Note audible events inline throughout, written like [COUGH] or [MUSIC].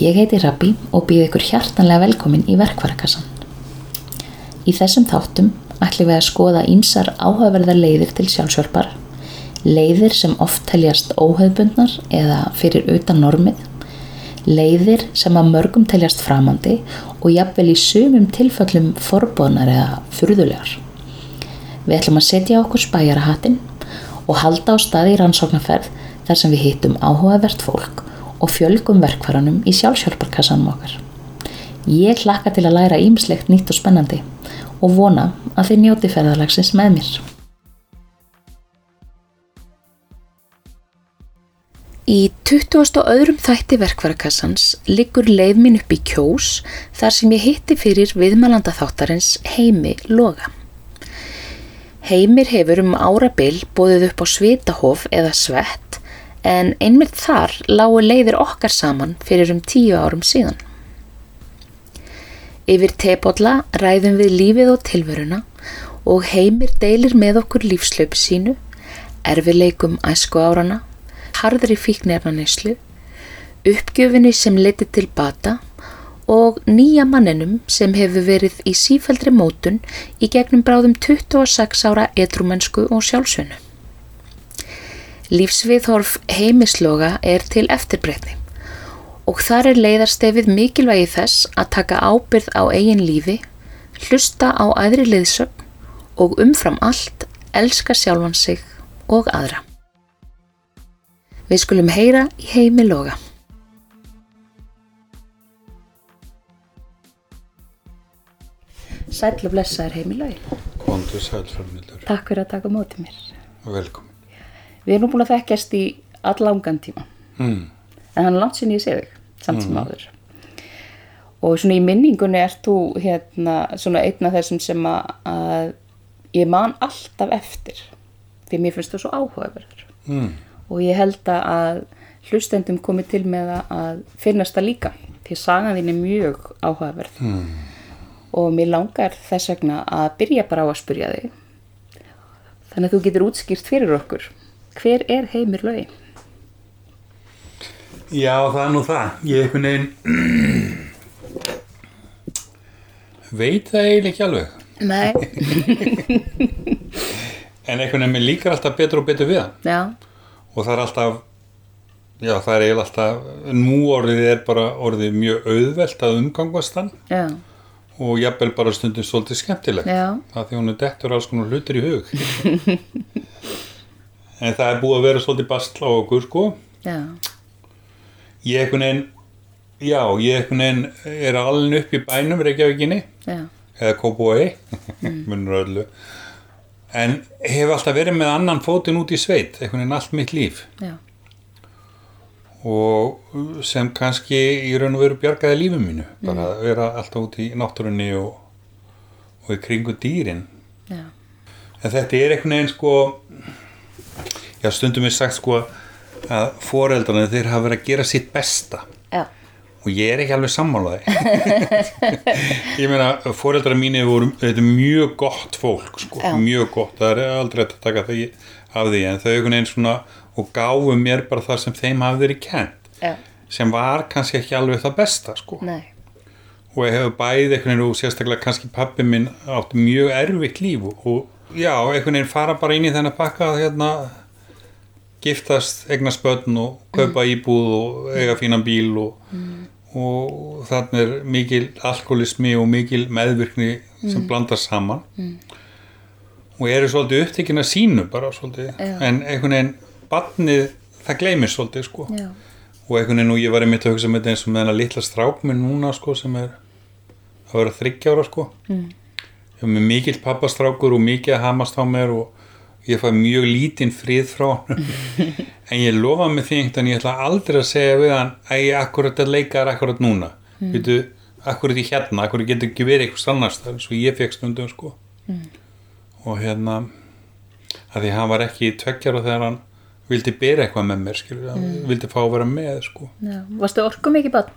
Ég heiti Rabbi og býð ykkur hjartanlega velkomin í verkvarakassan. Í þessum þáttum ætlum við að skoða ímsar áhugaverðar leiðir til sjálfsjálfar, leiðir sem oft teljast óhauðbundnar eða fyrir utan normið, leiðir sem að mörgum teljast framandi og jafnvel í sumum tilfellum forbóðnar eða furðulegar. Við ætlum að setja okkur spæjarahattinn og halda á staði í rannsóknarferð þar sem við hittum áhugavert fólk og fjölgum verkvaranum í sjálfsjálfarkassanum okkar. Ég hlakka til að læra ímslegt nýtt og spennandi og vona að þið njóti ferðarlagsins með mér. Í 22. þætti verkvarakassans liggur leið minn upp í kjós þar sem ég hitti fyrir viðmælanda þáttarins Heimi Loga. Heimir hefur um árabil bóðið upp á svitahof eða svett en einmitt þar lágu leiðir okkar saman fyrir um tíu árum síðan. Yfir tepotla ræðum við lífið og tilveruna og heimir deilir með okkur lífslaupi sínu, erfileikum æsku árana, harðri fíknefnaneslu, uppgjöfinni sem leti til bata og nýja manninum sem hefur verið í sífældri mótun í gegnum bráðum 26 ára etrumennsku og sjálfsönu. Lífsviðhorf heimisloga er til eftirbreytni og þar er leiðarstefið mikilvægi þess að taka ábyrð á eigin lífi, hlusta á aðri liðsögn og umfram allt elska sjálfan sig og aðra. Við skulum heyra í heimi loga. Sæl og blessa er heimi logi. Kondur sælframildur Takk fyrir að taka mótið mér. og velkomin. Við erum búin að þekkjast í allangan tíma. Mm. En hann er langt sinni ég sé þig, samt sem áður. Og svona í minningunni ert þú hérna svona einn af þessum sem að, að ég man alltaf eftir. Því mér finnst þú svo áhugaverður. Mm. Og ég held að hlustendum komi til með að finnast það líka. Því sagan þín er mjög áhugaverð. Mm. Og mér langar þess vegna að byrja bara á að spyrja þig. Þannig að þú getur útskýrt fyrir okkur. Hver er heimir lögi? Já, það er nú það. Ég einhvern veginn veit það eiginlega ekki alveg. Nei. [LAUGHS] En einhvern veginn mér líkar alltaf betur og betur við það. Já. Og það er alltaf, já það er eiginlega alltaf, nú orðið er bara orðið mjög auðvelt að umgangast hann Já. og jafnvel bara stundum svolítið skemmtilegt. Já. Það því hún er dettur alls konar hlutir í hug. [LAUGHS] en það er búið að vera svolítið bastla á okkur sko. Já. Ég einhvern veginn, já, ég einhvern veginn er alveg upp í bænum Reykjavíkinni, Já. eða Kópói, [LAUGHS] öllu, en hef alltaf verið með annan fótinn út í sveit, einhvern veginn allt mitt líf Já. og sem kannski í raun og veru bjargaði lífum mínu, bara að vera alltaf út í náttúrunni og, og í kringu dýrin. En þetta er einhvern veginn sko, já stundum er sagt sko að foreldrarnir þeir hafa verið að gera sitt besta. Já. og ég er ekki alveg sammálaði [LAUGHS] ég meina fóreldrar mínu voru, þetta er mjög gott fólk sko, Já. mjög gott, það er aldrei að taka því af því, en þau einhvern veginn svona og gáfu mér bara það sem þeim hafi verið kent, Já. sem var kannski ekki alveg það besta sko Nei. og ég hef bæði einhvern veginn og sérstaklega kannski pappi minn átt mjög erfitt líf og já, einhvern veginn fara bara inn í þennan pakka hérna giftast, eignast börn og kaupa íbúð og eiga fínan bíl og, og þarna er mikil alkoholismi og mikil meðvirkni sem blandast saman. Og eru svolítið upptekinn að sínu bara svolítið, Já. en einhvern veginn barnið, það gleymir svolítið sko. Já. og einhvern veginn og ég var einmitt að hugsa með þetta eins og með hennar litla strák minn núna sko sem er að vera þryggjára sko. Mm. ég var með mikill pappastrákur og mikið að hamast á mér og ég fæ mjög lítinn frið frá hann [LAUGHS] en ég lofa með því einhvern veginn ég ætla aldrei að segja við hann að ég akkurat að leika er akkurat núna mm. veitu, akkurat í hérna, akkurat getur ekki verið eitthvað annars þar svo ég fekk stundum sko mm. og hérna að því hann var ekki tveggjara þegar hann vildi bera eitthvað með mér skilur, hann vildi fá að vera með sko Já. Varstu orku mikið?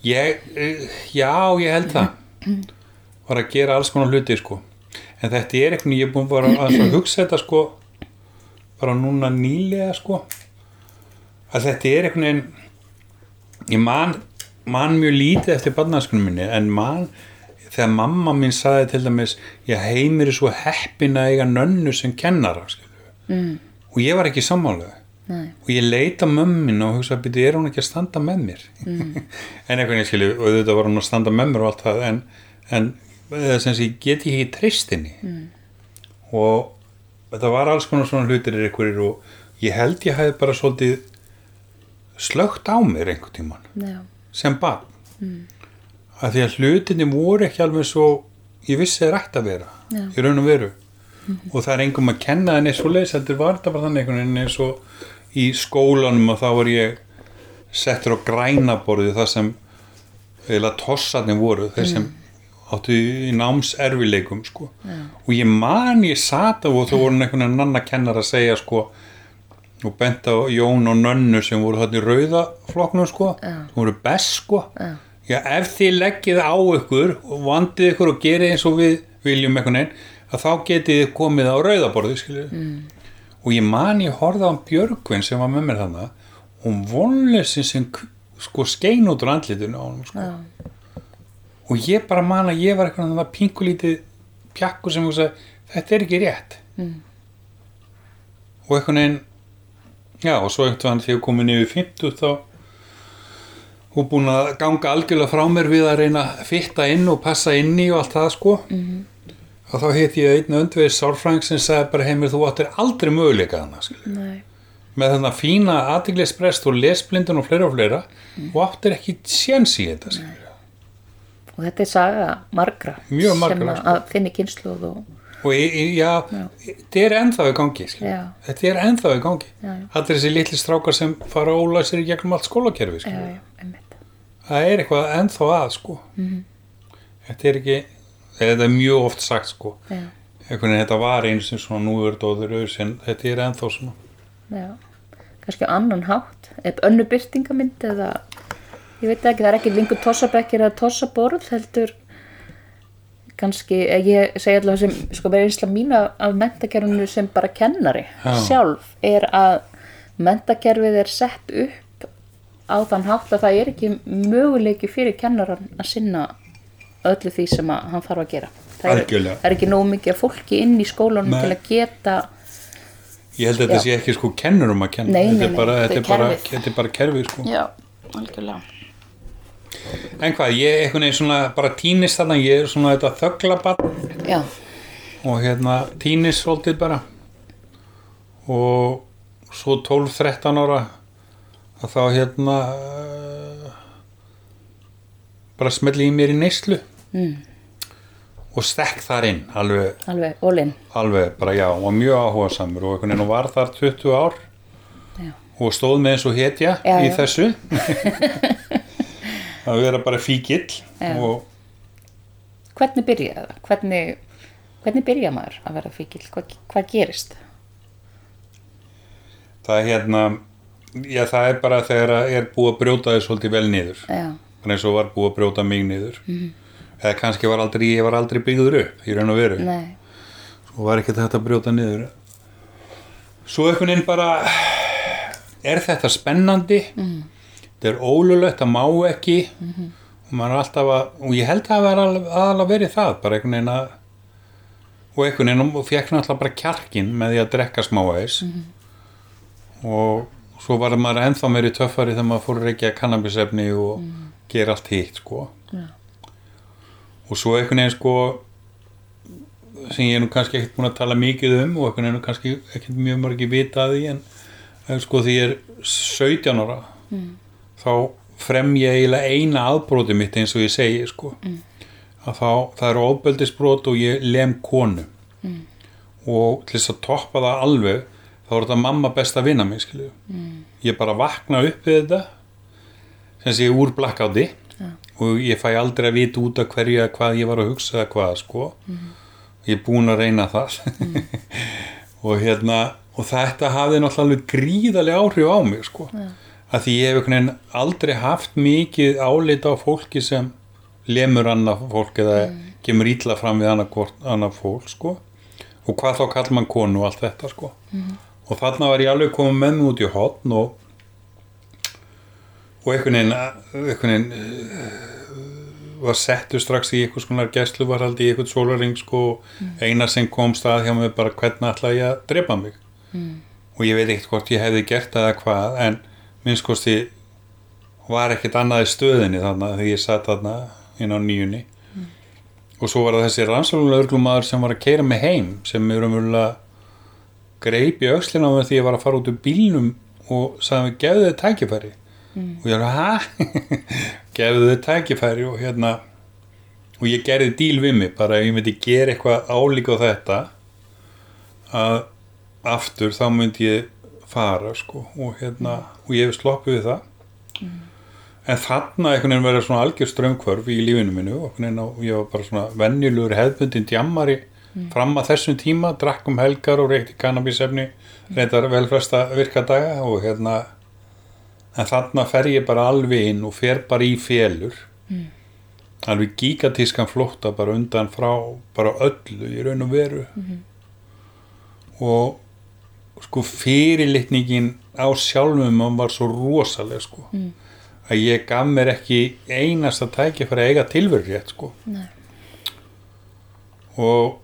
Ég, eh, já, ég held það var að gera alls konar hluti sko en þetta er eitthvað, ég er búin bara að hugsa þetta sko bara núna nýlega sko að þetta er eitthvað ég man, man mjög lítið eftir barnaskunum minni en man þegar mamma mín saði til dæmis ég heimir svo heppin að eiga nönnu sem kennara mm. og ég var ekki sammálega Nei. og ég leita mömmin og hugsa að er hún ekki að standa með mér mm. [LAUGHS] en eitthvað ég skilju og auðvitað var hún að standa með mér og allt það en, en sem sé, ég get ekki treyst henni mm. og þetta var alls konar svona hlutir ykkurir og ég held ég hefði bara svolítið slögt á mér einhvern tíman Já. sem barn mm. að því að hlutinni voru ekki alveg svo ég vissi þeir ætti að vera Já. í raun og veru og það er engum að kenna henni svo leiðis heldur var þetta bara þannig einhvern veginn eins og í skólanum og þá var ég settur á grænaborði það sem eða tossarnir voru þeir sem áttu í námserfileikum sko. og ég man ég sata og þú voru einhvern veginn annar kennar að segja sko og bent á Jón og Nönnu sem voru þarna í rauðaflokknum sko sem voru best sko Já. Já, ef þið leggið á ykkur og vandið ykkur og gerið eins og við viljum einhvern veginn, að þá getið þið komið á rauðaborði, skilju mm. og ég man ég horfði á Björgvin sem var með mér þarna og vonleysin sem sko skein út úr andlitinu á honum sko. Og ég bara man að ég var eitthvað það pingulítið pjakku sem hugsa, þetta er ekki rétt Mm. og einhvern veginn já og svo einhvern veginn þegar ég komið niður 50 þá og búin að ganga algjörlega frá mér við að reyna að fitta inn og passa inn í og allt það sko Mhm. og þá heit ég einn öndveið sálfræng sem sagði bara heimir þú áttir aldrei möguleika þannig með þarna fína aðtiglisprest og lesblindun og fleira og fleira Mhm. og áttir ekki séns í þetta skilur. Og þetta er saga margra Mjög margra, sem að, sko. að finni kynsluð og og í, í, já, þetta er ennþá í gangi. Já. þetta er ennþá í gangi. Já, já. allir þessi litli strákar sem fara ólæsir í gegnum allt skólakerfi já, já, það er eitthvað ennþá að sko. Þetta er ekki þetta er mjög oft sagt sko. Já, einhvern veginn þetta var einu sem svona nú er þetta en er ennþá svona. Já. Kannski annan hátt. Ef önnu byrtingamynd eða ég veit ekki, það er ekki lengur tossabekkir eða tossaborð heldur. Kannski, eh, ég segi allavega sem sko verið einsla mína af mentakerfinu sem bara kennari Já. sjálf er að mentakerfið er sett upp á þann hátt að það er ekki möguleiki fyrir kennaran að sinna öllu því sem hann þarf að gera. Það er, er ekki nóg mikið af fólki inn í skólanum Nei. til að geta ég held að þetta sé ekki sko kennurum að kenna. Nei, þetta, er bara, þetta er bara, þetta er bara kerfið sko. Já, algjörlega en hvað, ég einhvern veginn svona bara týnist þarna, ég er svona þetta þöglabann já, og hérna týnist svolítið bara. Og svo 12-13 ára að þá hérna uh, bara smelli í mér í neyslu. Mm, og stekk þar inn alveg, alveg, alveg bara já og mjög áhuga samur og einhvern veginn og var þar 20 ár. Já. og stóð með eins og hetja Já, í já. þessu [LAUGHS] að vera bara fíkill og hvernig byrjaði það? Hvernig, hvernig byrja maður að vera fíkil? Hvað, hvað gerist? það er hérna já það er bara þegar að er búið að brjóta þið svolítið vel niður bara eins og var búið að brjóta mig niður eða kannski var aldrei, ég var aldrei byggður upp í raun og veru nei, og var ekki þetta að brjóta niður svo einhvern veginn bara er þetta spennandi mm. Þetta er ólulegt það má ekki. Og maður er alltaf að og ég held að það var aðalega verið það bara einhvern veginn að og einhvern veginn og fekk náttúrulega bara kjarkin með því að drekka smáæs og svo var maður ennþá meiri töffari þegar maður fór reykja kannabisefni og gera allt hitt sko. Já. og svo einhvern veginn sko sem ég er nú kannski ekkert búin að tala mikið um og einhvern veginn kannski ekkert mjög margi vita að því en sko því ég er 17 ára þá frem ég eiginlega eina aðbróti mitt eins og ég segi sko. Að þá, það eru ofbeldisbrot og ég lem konu. Og til þess að toppa það alveg þá er þetta mamma besta vinna mig skilju ég bara vakna upp við þetta sem sé úr blackouti og ég fæ aldrei að vita út af hverju eða hvað ég var að hugsa eða hvað sko. Ég er búin að reyna það. [LAUGHS] Og hérna og þetta hafði náttúrulega gríðarlega áhrif á mig sko að því ég hef aldrei haft mikið álita á fólki sem lemur annað fólk eða kemur ítla fram við annað fólk sko. Og hvað þá kall mann konu og allt þetta sko. Og þarna var ég alveg komið mig út í hotn og og einhvern veginn, uh, var settur strax í einhvers konar gæslu var haldið í einhvern sólaring sko, eina sem kom stað hjá mig bara hvernig ætla ég að drepa mig? Mm. og ég veit ekkert hvort ég hefði gert það eða hvað en minnst kosti var ekkert annað í stöðinni þarna þegar ég satt þarna inn á nýjunni. Og svo var það þessi rannsólulegur sem var að keira mig heim sem er umverulega greip í öxlina á mig því ég var að fara út úr bílnum og sagði mig, gefðu þið tækifæri. Og ég var, hæ? [LAUGHS] gefðu þið tækifæri og hérna og ég gerði díl við mig bara ef ég myndi gera eitthvað álíka á þetta að aftur þá myndi ég fara sko og hérna og ég hef sloppið við það. En þarna einhvern veginn verið svona algjör strömmkvörf í lífinu minu og ég var bara svona venjulegur hefðbundin djammari fram að þessum tíma, drakk um helgar og reykti kannabisefni reyndar velfresta virkadaga og hérna en þarna fer ég bara alveg inn og fer bara í félur alveg gigatískan flótta bara undan frá bara öllu í raun og veru. Og sko fyrirlitningin á sjálfum hann var svo rosaleg sko að ég gaf mér ekki einasta tæki fyrir að eiga tilveru rétt sko. Nei. og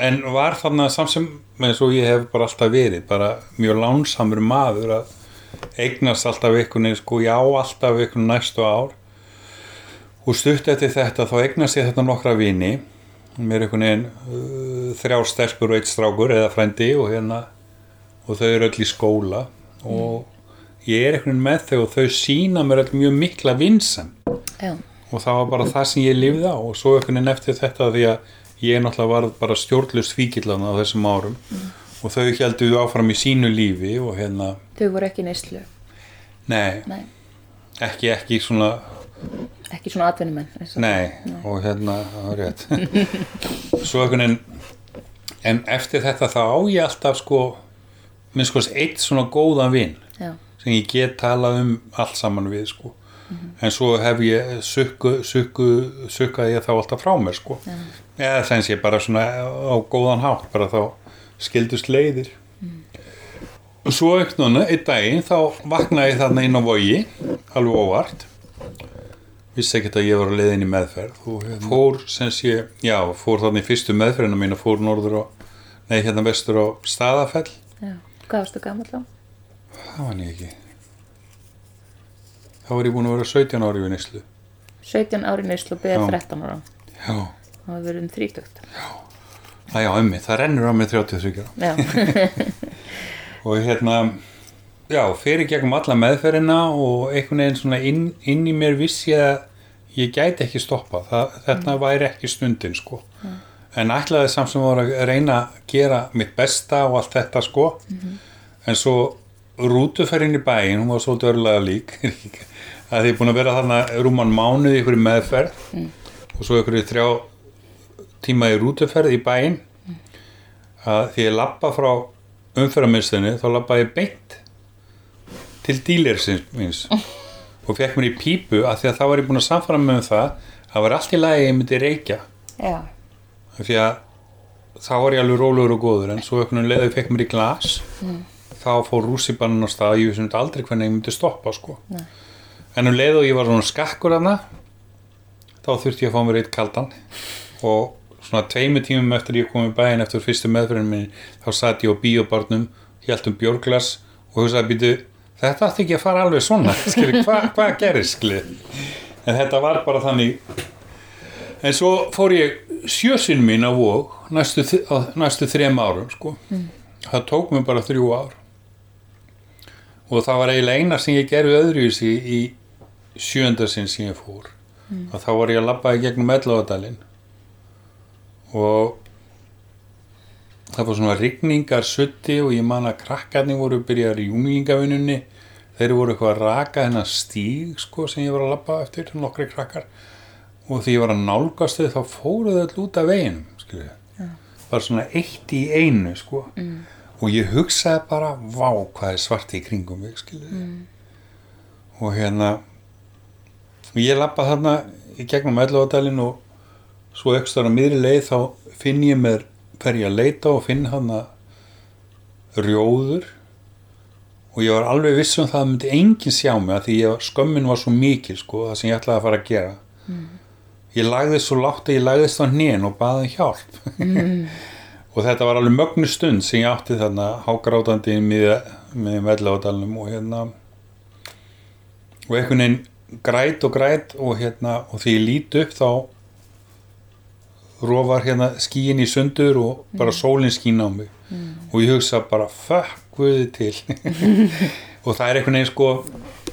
en var þarna samsum eins og ég hef bara alltaf verið bara mjög lánsamur maður að eignast alltaf einhvern veginn sko já alltaf einhvern næstu ár. Og stutt eftir þetta þá eignast ég þetta nokkra vini mér einhvern veginn uh, þrjár stelpur og eitt strákur eða frændi og hérna og þau eru öll í skóla og ég er einhvern veginn með þau og þau sína mér öll mjög mikla vinsam Já. og það var bara það sem ég lifði á og svo einhvern veginn eftir þetta því að ég náttúrulega var bara stjórnlust fíkillana á þessum árum og þau heldur áfram í sínu lífi og hérna, Þau voru ekki neyslu. nei, Nei. ekki, ekki svona, Ekki svona atvinnumenn. og- nei, og hérna, það var rétt. [LAUGHS] svo einhvern veginn, en eftir þetta þá á ég alltaf sko, minnst sko eitt svona góðan vin Já. sem ég get talað um allt saman við sko. En svo hef ég sukku, sukku, sukkaði ég þá alltaf frá mér sko. Eða þess ég bara svona á góðan hátt, bara þá skildust leiðir. Og svo einhvern veginn, einn daginn, þá vaknaði ég þarna inn á vogi, alveg óvart. Vissi ekkert að ég var á leiðin í meðferð. Og hérna, fór, sem sé, já, fór þarna í fyrstu meðferðina mína, fór norður á, nei, hérna vestur á staðafell. Já. Hvað varstu gammal þá? Það var ég ekki. Þá var ég búin að vera 17 ári við neyslu. 17 ári neyslu og Já. 13 ára. Já, Það var verið um þrítugt. það já, ummi, það rennur á mig 33 ára. Já. [LAUGHS] Og hérna, já, fyrir gegnum alla meðferðina og einhvern veginn svona inn, inn í mér vissi að ég gæti ekki stoppa. Það, þetta væri ekki stundin, sko. En ætlaði samt sem var að reyna að gera mitt besta og allt þetta, sko. En svo rútuferðin í bæinn, hún var svolítið örlega lík. [LAUGHS] að því búin að vera þarna rúman mánuð í ykkur meðferð. Og svo ykkur þrjá tíma í rútuferð í bæinn. Að því ég lappa frá umferðarmiðstöðinu þá lappa ég beint til dílersins minns [LAUGHS] og fekk mér í pípu að því að þá var ég búin að samfara með um það að var allt í lagi að ég myndi reykja. Já. Því að þá var ég alveg rólegur og góður en svo einhvern veginn leðið fekk mér í glas þá fór rússibannan á stað ég vissi aldrei hvernig ég myndi stoppa sko. En um leið og ég var svona skakkur hana þá þurfti ég að fá mér eitt kaldan. Og svona tveimu tímum eftir ég kom í bæinn eftir fyrstu meðferðin minni þá satt ég á bíóbarnum hélt um björglas og hugsaði býtu þetta átti ekki að fara alveg svona. [LAUGHS] Hvað hva gerist skilji en þetta var bara þannig en svo fór ég sjösinn mín á vóg næstu, næstu þrem árum sko. það tók mér bara þrjú ár. Og það var eiginlega eina sem ég gerði öðruvísi í sjönda sinn sem ég fór. Og þá var ég að labba í gegnum ellavadalinn og það var svona rigningar sutti og ég man að krakkarnir voru byrjar í junglingavinnunni þeir voru eitthvað að raka þennan stíg sko sem ég var að labba eftir nokkri krakkar og því ég var að nálgast þau þá fóruðu öll út af veginum skilju bara svona eitt í einu sko. Mm. og ég hugsaði bara vá hvað er svart í kringum mig skilju mm. og hérna og ég lappa þarna í gegnum ellavadalinn og svo ekstra á miðri leið þá finn ég mér fer ég að leita og finn hana rjóður. Og ég var alveg viss um það að myndi enginn sjá mig að því ég, skömmin var svo mikil sko, það sem ég ætlaði að fara að gera ég lagði svo látt að ég lagðist á hnén og baði um hjálp. [LAUGHS] Og þetta var alveg mögnu stund sem ég átti þarna hágrátandi með, velláðalunum og hérna og einhvern veginn græt og græt og hérna og því ég lít upp þá rofar hérna skíin í sundur og bara sólinn skín á mig. Og ég hugsa bara fuck guði til. [LAUGHS] [LAUGHS] Og það er einhvern veginn sko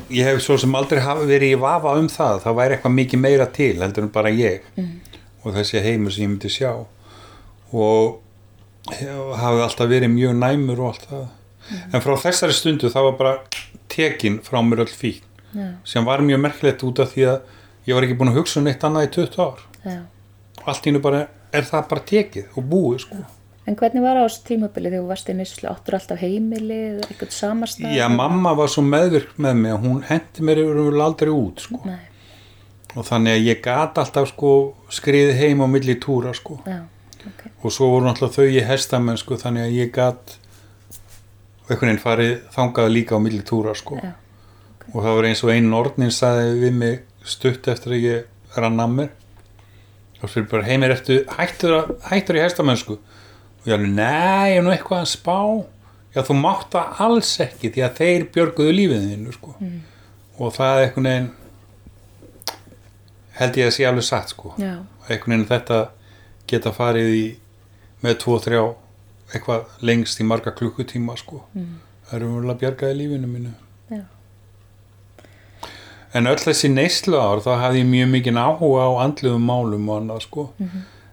ég hef svo sem aldrei hafi verið í vafa um það. Það væri eitthvað mikið meira til heldur en bara ég og þessi heimur sem ég myndi sjá. Og hafði alltaf verið mjög næmur og allt það. En frá þessari stundu þá var bara tekin frá mér öll fík Já. sem var mjög merkilegt út af því að ég var ekki búin að hugsa um neitt annað í 20 ár. Já. allt í hennu bara er það bara tekið og búið sko En hvernig var á þessu tímabili þegar þú varst í nýslu? Áttur alltaf heimili eða eitthvað samastað? Já, mamma var svo meðvirk með mig að hún hendi mér yfir aldrei út sko. Nei, og þannig að ég gat alltaf sko skriðið heim á milli túra sko já, ok. og svo voru náttúrulega þau í hestamenn sko þannig að ég gat einhvern veginn farið þangað líka á milli túra sko Já. og það var eins og einn orðnin saði við mig stutt eftir að ég rann að mér og fyrir bara heimir eftir hættur, hættur í hestamennsku og ég alveg, nei, ég er nú eitthvað að spá. Já, þú mátt það alls ekki því að þeir björguðu lífið þínu sko. Mm. og það er einhvern veginn held ég að sé alveg satt sko. Einhvern veginn þetta geta farið í með tvo, þrjá eitthvað lengst í marga klukkutíma sko. Mm. það er umverulega bjargaði lífinu mínu. Já, en öll þessi neyslu ár þá hafði ég mjög mikið áhuga á andluðum málum og annað sko.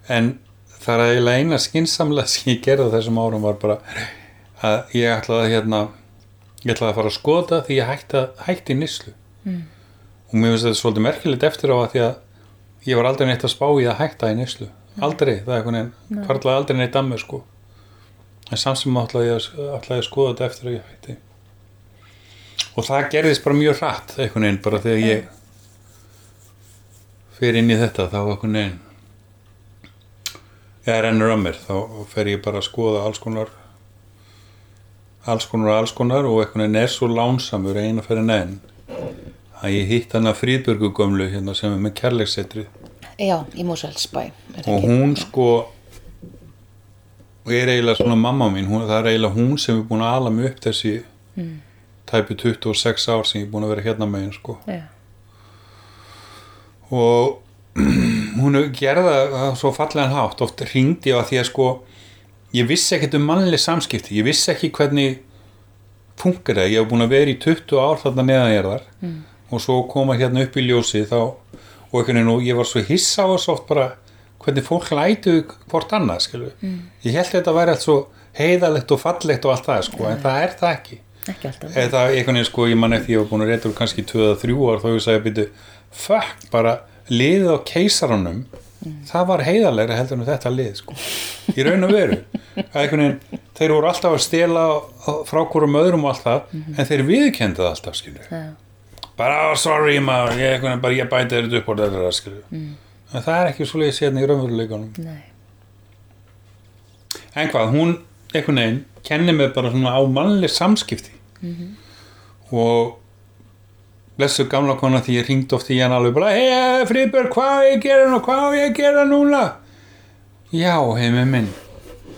En það er eiginlega eina skinsamlega sem ég gerði þessum árum var bara að ég ætlaði að hérna ég ætlaði að fara að skoða því ég hætti, hætti neyslu. Mm. og mér finnst þetta svolítið merkilegt eftir á að því að ég var aldrei neitt að spá í að hætta í neyslu. Aldrei, það er einhvern veginn hvarlaði aldrei neitt að mér sko. En samt sem ætlaði ég að, ætlaði að skoða þetta eftir að ég hætti. Og það gerðist bara mjög hratt einhvern veginn bara þegar ég fer inn í þetta þá einhvern veginn ég rennur að mér þá fer ég bara að skoða alls konar alls konar og alls konar og einhvern veginn er svo lánsamur eina fyrir enn að ég hitt hana Fríðbjörgu gömlu hérna sem er með kærleiksetri já, í Moselsbæ. og hún sko og er eiginlega svona mamma mín hún, það er eiginlega hún sem er búin að ala mig upp þessi Mm. tæpi 26 ár sem ég er búin að vera hérna með henn sko Já, og [CLEARS THROAT] hún gerða það svo fallegan hátt. Oft ringdi ég á því að sko ég vissi ekkert um mannlega samskipti. Ég vissi ekki hvernig funkar það, ég hef búin að vera í 20 ár þarna neðanjarðar mm. og svo koma hérna upp í ljósi þá og einhvern veginn og ég var svo hissa á þessu oft bara hvernig fólk lætu hvort annað mm. ég held að þetta væri allt svo heiðalegt og fallegt og allt það sko, en það er það ekki. Ekki alltaf. eða einhvern veginn sko, ég man eftir ég var búin að úr kannski 2-3 ár þá ég sagði að byrju, fuck, bara liðið á keisaranum það var heiðarlegra heldur en þetta lið sko, í raun og veru. Veginn, þeir voru alltaf að stela frá hverjum öðrum og allt það en þeir viðkendu það alltaf, Já, bara, oh, sorry maður, ég, bara, ég bæti þetta upp á þetta, skilju en það er ekki svo leiðis hérna í raunveruleikunum en hvað, hún einhvern veginn kennir mig bara svona á mannleg samskipti. Og blessu gamla kona því ég ringd oft í hann alveg bara hei Friðbjörg, hvað ég gera nú, hvað ég gera núna? Já, heimi minn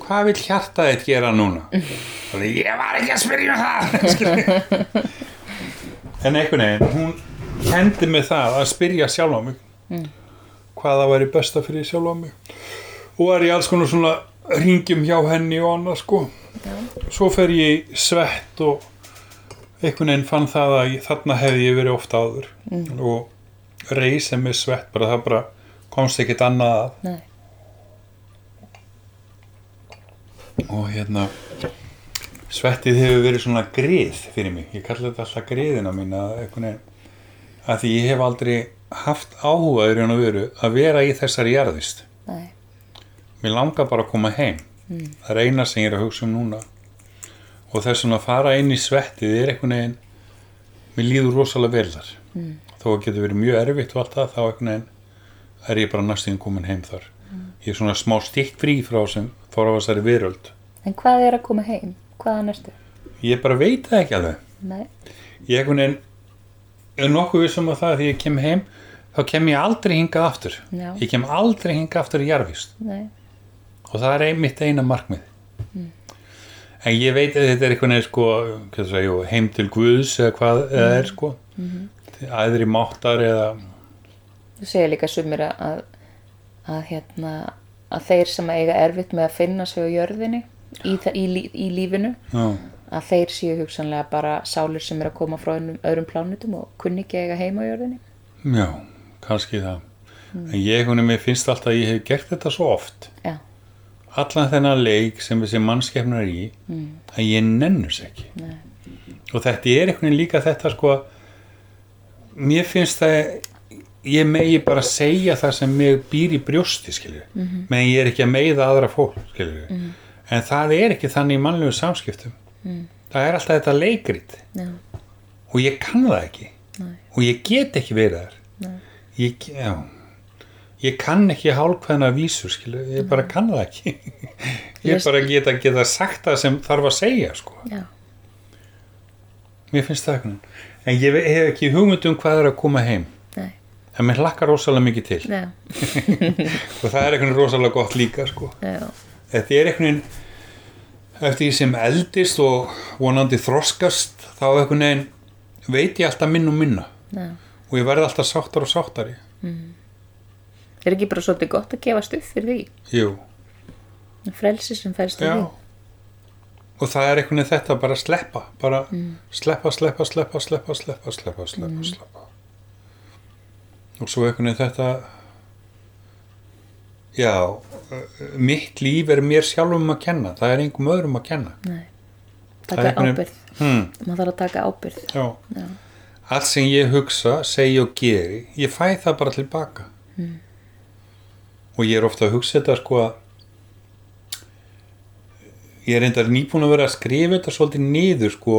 hvað vil hjarta þitt gera núna? [LAUGHS] Og ég var ekki að spyrja um það. [LAUGHS] En einhvern veginn hún kendi mig það að spyrja sjálf á mig. Hvað það væri besta fyrir sjálf á mig. Og var ég alls konar svona ringjum hjá henni og annað sko. Svo fer ég svett og einhvern veginn fann það að ég, þarna hefði ég verið ofta áður. Og reysið með svett bara það bara komst ekkert annað að. Nei, og hérna svettið hefur verið svona grið fyrir mig, ég kalli þetta alltaf griðina mín að einhvern veginn að því ég hef aldrei haft áhuga í raun og veru að vera í þessari jarðist. Nei, mér langar bara að koma heim. Það er eina sem ég er að hugsa um núna og þess að fara inn í svettið er einhvern veginn mér líður rosalega vel þar. Mm. þó að getur verið mjög erfitt og allt það þá einhvern veginn er ég bara næstum komin heim þar. Ég er svona smá stikk frí frá sem fór á þessari veröld. En hvað er að koma heim? Hvaðan ertu? ég bara veit það ekki alveg. Nei, ég einhvern veginn er nokkuð vissum að það að því ég kem heim þá kem ég aldrei hingað aftur. Já. ég kem aldrei hingað aftur í jarðvist nei, og það er ein, mitt eina markmið en ég veit að þetta er einhvern veginn sko, heim til Guðs eða hvað eða er sko. Æðri máttar eða þú segir líka sumir að, að, að hérna að þeir sem eiga erfitt með að finna sig á jörðinni í, í, lí- í lífinu já, að þeir séu hugsanlega bara sálir sem er að koma frá önnum, öðrum plánutum og kunni ekki eiga heima á jörðinni. Já, kannski það. En ég mér finnst alltaf að ég hef gert þetta svo oft. Já, allan þennan leik sem þessi mannskefnar er í að ég nennus ekki. Nei. og þetta er einhvern veginn líka þetta sko mér finnst það ég megi bara segja það sem mig býr í brjósti skilju, Mhm. menn ég er ekki að meiða aðra fólk skilju, en það er ekki þannig í mannlegu samskiptum. Mhm. það er alltaf þetta leikrit. Já, og ég kann það ekki. Nei. og ég get ekki verið þar. Ég, já ég kann ekki hálfkvæðna vísur skilju, ég bara kann það ekki. [LAUGHS] Ég bara geta, geta sagt það sem þarf að segja sko. Já, mér finnst það ekki en ég hef ekki hugmynd um hvað er að koma heim. Nei, en mér hlakkar rosalega mikið til. [LAUGHS] Og það er eitthvað rosalega gott líka sko. já, þetta er eitthvað eftir því sem eldist og vonandi þroskast þá eitthvað veit ég alltaf minn og minna. Já. og ég verði alltaf sáttar og sáttari er ekki bara svolítið gott að gefast upp fyrir jú, því frelsi sem fælst því. Og það er eitthvað þetta bara að sleppa bara sleppa, sleppa, sleppa, sleppa, sleppa, sleppa, sleppa, sleppa. Og svo eitthvað þetta já uh, mitt líf er mér sjálfum að kenna. Það er einhverjum öðrum að kenna. Nei, taka einhvern ábyrð hmm, maður þarf að taka ábyrð já. Já. allt sem ég hugsa, segi og geri ég fæ það bara tilbaka og ég er ofta að hugsa þetta sko að ég er reyndar nýbúin að vera að skrifa þetta svolítið niður sko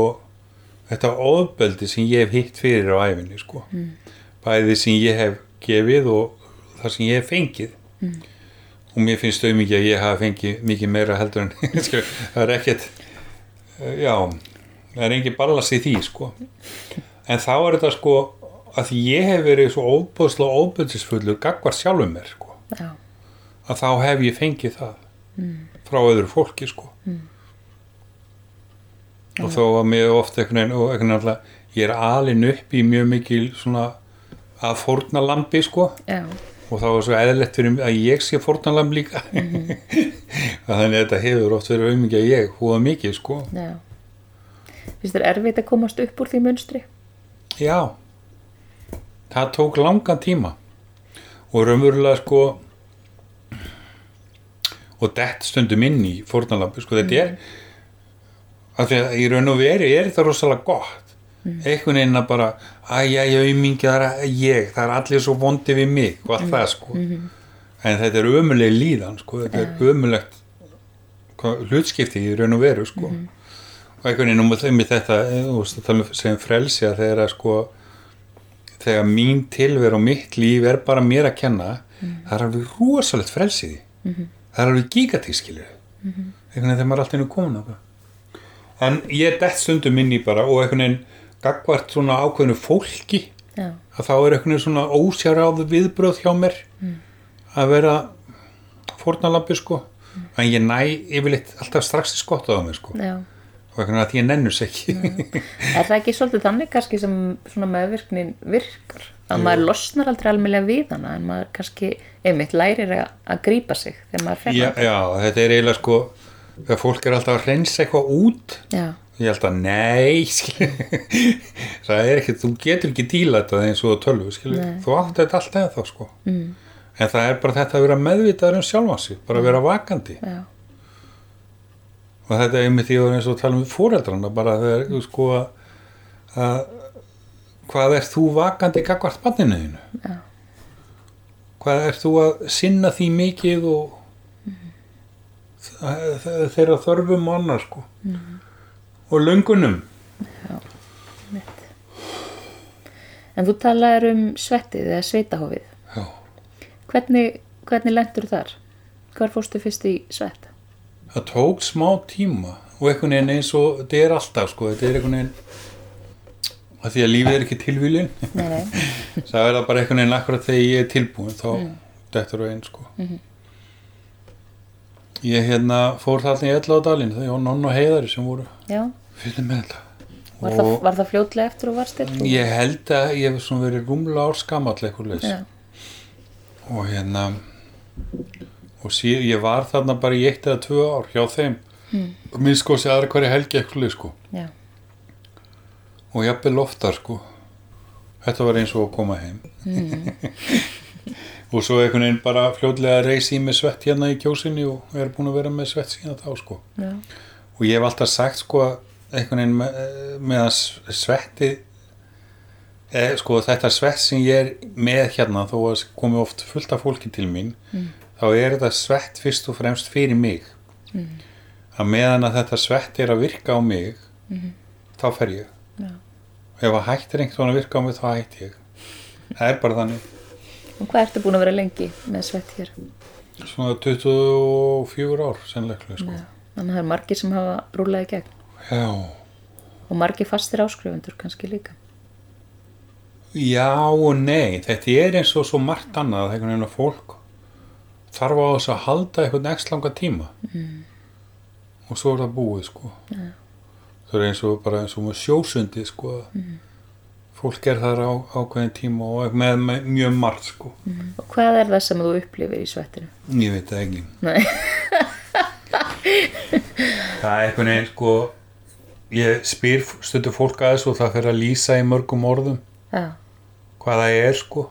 þetta ofbeldi sem ég hef hitt fyrir á æfinni sko. Bæði sem ég hef gefið og það sem ég hef fengið. Og mér finnst þau mikið að ég hafa fengið mikið meira heldur en [LAUGHS] það er ekkert já, það er engin ballas í því sko. En þá er þetta sko að ég hef verið svo óbúðslega óbúðsisfullur gagvar sjálfum mér sko. Já, að þá hef ég fengið það frá öðru fólki sko. Og þó að mér ofta einhvern veginn alltaf ég er alin upp í mjög mikil svona að fórnalambi sko. Já, og þá er svo eðlilegt fyrir að ég sé fórnalamb líka. [LAUGHS] Þannig að þetta hefur oft verið auðmikið að ég húða mikið sko. Finnst þér erfitt að komast upp úr því munstri? Já. Það tók langan tíma. Og raunverulega sko og dett stundum inn í fórnalambi sko þetta er af því að í raun og veri er þetta rosalega gott. Einhvern veginn að bara að ég auðmingi það er ég það er allir svo vondi við mig og allt það sko. En þetta er ömuleg líðan sko þetta er ömulegt hlutskipti í raun og veru sko. Og einhvern veginn um þeim í þetta eh, þú veist, að tala um sem frelsi að þegar að sko þegar mín tilver og mitt líf er bara mér að kenna það er alveg rosalegt frelsið mm -hmm. Það er alveg gigatískilur mm -hmm. einhvern veginn þegar maður er alltaf inn komin á það en ég er dett stundum inn í bara og einhvern veginn gagvart svona ákveðinu fólki já, að þá er einhvern veginn svona ósjáráðu viðbröð hjá mér að vera fórnalambi sko. En ég næ yfirleitt alltaf strax í skott á mér sko. Já. Og einhvern veginn að ég nennus ekki. Er það ekki svolítið þannig kannski sem svona meðvirknin virkar? Að maður losnar aldrei almennilega við hana en maður kannski einmitt lærir að, að grípa sig þegar maður fer já, já, þetta er eiginlega sko þegar fólk er alltaf að reynsa eitthvað út já, ég held að nei [LAUGHS] það er ekki, þú getur ekki díla þetta eins og tölvu þú átti þetta alltaf eða þá sko. Mm. en það er bara þetta að vera meðvitaður um sjálfan sig bara að vera vakandi. Já, og þetta er einmitt því að eins og tala um fóreldrana bara þegar sko að hvað er þú vakandi gagvart banninu þínu Já. hvað er þú að sinna því mikið og mm. þeirra þörfum og annar sko og löngunum mitt. En þú talaður um svettið eða sveitahófið. já, Hvernig, hvernig lendur þar? Hvar fórstu fyrst í svett? það tók smá tíma og einhvern veginn eins og þetta er alltaf sko, þetta er einhvern veginn að því að lífið er ekki tilvílin nei, nei, [LAUGHS] það er það bara einhvern veginn akkurat þegar ég er tilbúin þá Mm. dettur það einn sko. Mhm. ég hérna fór þarna í Ella á dalinn þegar ég var nonn og heiðari sem voru. Fyrir með þetta. Var, það, var það fljótlega eftir og varst þér? ég held að ég hef svona verið rúmlega ár skamall eitthvað leys Já, og hérna og síð, ég var þarna bara í eitt eða tvö ár hjá þeim. Mm. og minn sko sé aðra hverja helgi eitthvað leys sko. Já, og jafnvel oftar sko þetta var eins og að koma heim Mm. [LAUGHS] og svo einhvern veginn bara fljótlega reysi mig svett hérna í kjósinni og er búin að vera með svett síðan þá sko já, og ég hef alltaf sagt sko einhvern veginn með, með að svetti e, sko þetta svett sem ég er með hérna þó að komi oft fullt af fólki til mín Mm. þá er þetta svett fyrst og fremst fyrir mig Mm. að meðan að þetta svett er að virka á mig Mhm. þá fer ég já. Ef að hættir einhvern að virka á mig þá hætti ég það er bara þannig Og hvað ertu búin að vera lengi með svett hér? svona 24 ár sennilega sko. Þannig að það er margir sem hafa í gegn já og margir fastir áskrifundur kannski líka. Já og nei, þetta er eins og svo margt annað, einhvern veginn að fólk þarf á þess að halda einhvern x langa tíma Mm. og svo er það búið sko Já. Það er eins og bara eins og sjósundi sko. Mm. fólk er þar á ákveðin tíma og með, með mjög margt sko. Og hvað er það sem þú upplifir í svettinu? ég veit það ekki. [LAUGHS] Það er einhvern veginn sko ég spyr stundu fólk að þessu og það fyrir að lýsa í mörgum orðum. Já, hvað það er sko.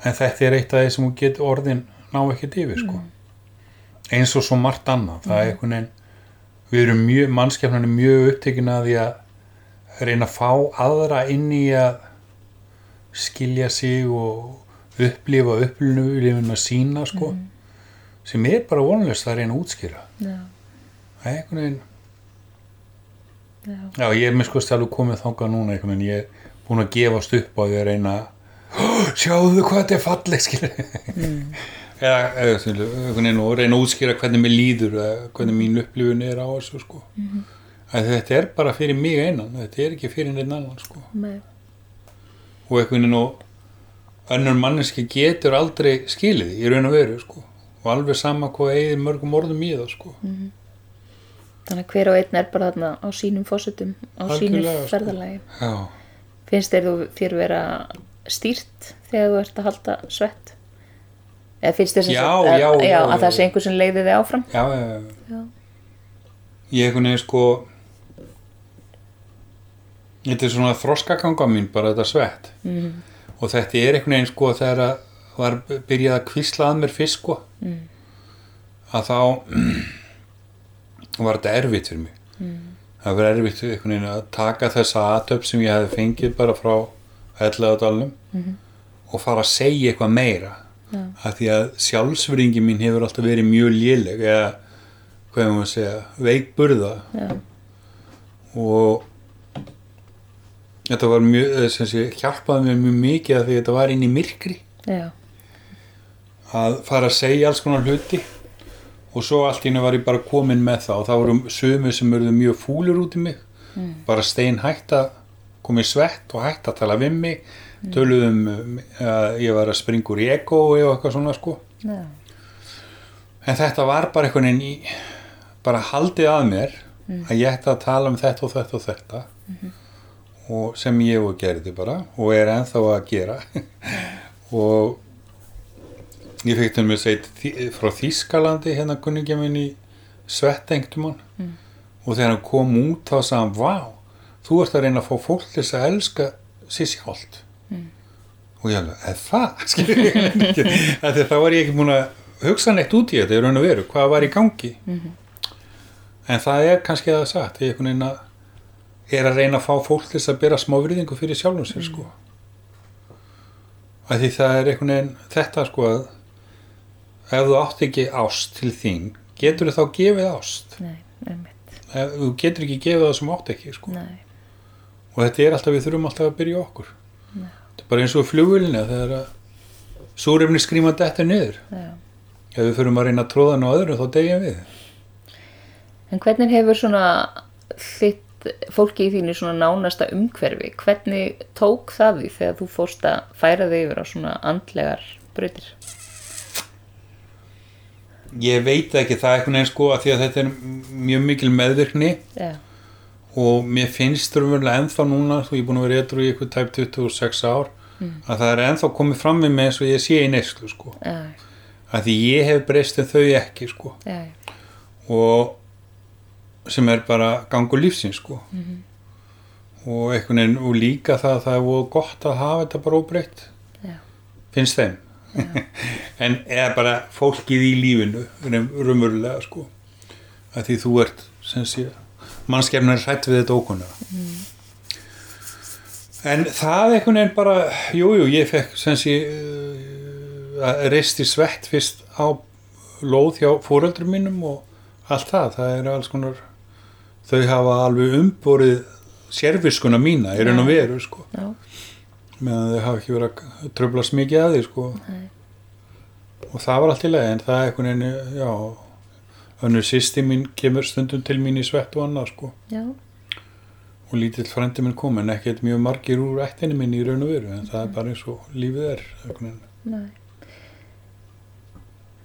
En þetta er eitt af því sem hún getur orðin ná ekkert yfir sko. Eins og svo margt annað. Það er einhvern veginn við erum mjög, mannskefnan er mjög upptekin að því að reyna að fá aðra inn í að skilja sig og upplifa upplifun að sína sko sem er bara vonlust að reyna að útskýra. Já, það er einhvern veginn já. Já, ég er með sko stjálu komið þangað núna einhvern veginn, ég er búin að gefast upp á því að reyna "Ó, [GASPS] sjáðu hvað þetta er falleg skilur eða eða, reyna að útskýra hvernig mér líður hvernig mín upplifun er á þessu sko. Mm þetta er bara fyrir mig einan þetta er ekki fyrir neitt annan sko. Og einhvern veginn og önnur manneski getur aldrei skilið í raun og veru sko. Og alveg sama hvað eigið mörgum orðum í það sko. Þannig að hver og einn er bara þarna á sínum fósitum, á sínu Algjörlega, sko. ferðalagi. Finnst þér þú þér vera stýrt þegar þú ert að halda svett? Eða finnst þér að, já, já, að já, það sé einhver sem leiði þig áfram? já, já, já. Já. ég einhvern veginn sko þetta er svona þroskaganga mín bara þetta svett Mm. og þetta er einhvern veginn sko þegar að var byrjað að kvísla að mér fyrst sko Mm. að þá [CLEARS THROAT] var þetta erfitt fyrir mig Mm. það var erfitt einhvern veginn að taka þessa aðtöp sem ég hefði fengið bara frá ellegadalunum Mhm. og fara að segja eitthvað meira Já. af því að sjálfsverðingi mín hefur alltaf verið mjög léleg eða hvað er maður að segja veikburða og þetta var mjög eh, sem sé, hjálpaði mér mjög mikið að því þetta var inn í myrkri. Já. að fara að segja alls konar hluti. Og svo allt í henni var ég bara komin með það. Og það voru sömu sem verðu mjög fúlur út í mig. Bara stein hætt að koma í svett og hætt að tala við mig töluðum um, að ég var að springa úr í ego og eitthvað svona sko Já. en þetta var bara einhvern veginn í bara haldið að mér að ég ætti að tala um þetta og þetta og þetta og sem ég og gerði bara og er ennþá að gera [LAUGHS] og ég fekk til að segja frá Þískalandi hérna kunningja minn í svettengtumann mm. og þegar hann kom út þá sagði hann vá, þú ert að reyna að fá fólk til þess að elska sér sjálft mm. Og [LAUGHS] ég alveg, eða það? Þá var ég ekki búin að hugsa neitt út í þetta í raun og veru, hvað var í gangi. En það er kannski að það sagt, ég er að er að reyna að fá fólk til að bera smá virðingu fyrir sjálfum sér sko. Að því það er einhvern veginn þetta sko að ef þú átt ekki ást til þín getur þú þá gefið ást? Nei, ef, þú getur ekki gefið það sem átt ekki sko. Nei. og þetta er alltaf, við þurfum alltaf að byrja okkur bara eins og flugvölinni þegar að súrefni skrýma þetta niður. Já. ef við þurfum að reyna að tróða hann á öðru þá degjum við. En hvernig hefur svona þitt fólki í þínu svona nánasta umhverfi hvernig tók það því þegar þú fórst að færa þig yfir á svona andlegar breytir ég veit ekki það eitthvað neins sko að því að þetta er mjög mikil meðvirkni. Já, og mér finnst þurfumlega ennþá núna þú ég er búin að vera eitthvað í eitthvað tæp 26 ár að það er ennþá komið fram við mig eins og ég sé í neyslu sko. Já, að því ég hef breyst en þau ekki sko. Já, og sem er bara gangur lífsins sko. Og einhvern veginn og líka það að það er voru gott að hafa þetta bara óbreytt. Já, finnst þeim. [LAUGHS] En eða bara fólkið í lífinu rumurlega sko. Að því þú ert sem sé mannskefnar er hrætt við þetta ókunna en það einhvern veginn bara jújú, jú, ég fekk sem sé uh, reisti svett fyrst á lóð hjá fóreldrum mínum og allt það, það er alls konar þau hafa alveg umborið sérfiskuna mína í raun og veru sko. Já, meðan þau hafa ekki verið að tröflast mikið að því sko. Nei. og það var allt í lagi en það er einhvern veginn, já önnur sýsti mín kemur stundum til mín í svett og annað sko. Já, og lítill frendi minn kom en ekkert mjög margir úr ættinni minn í raun og veru en það er bara eins og lífið er nei.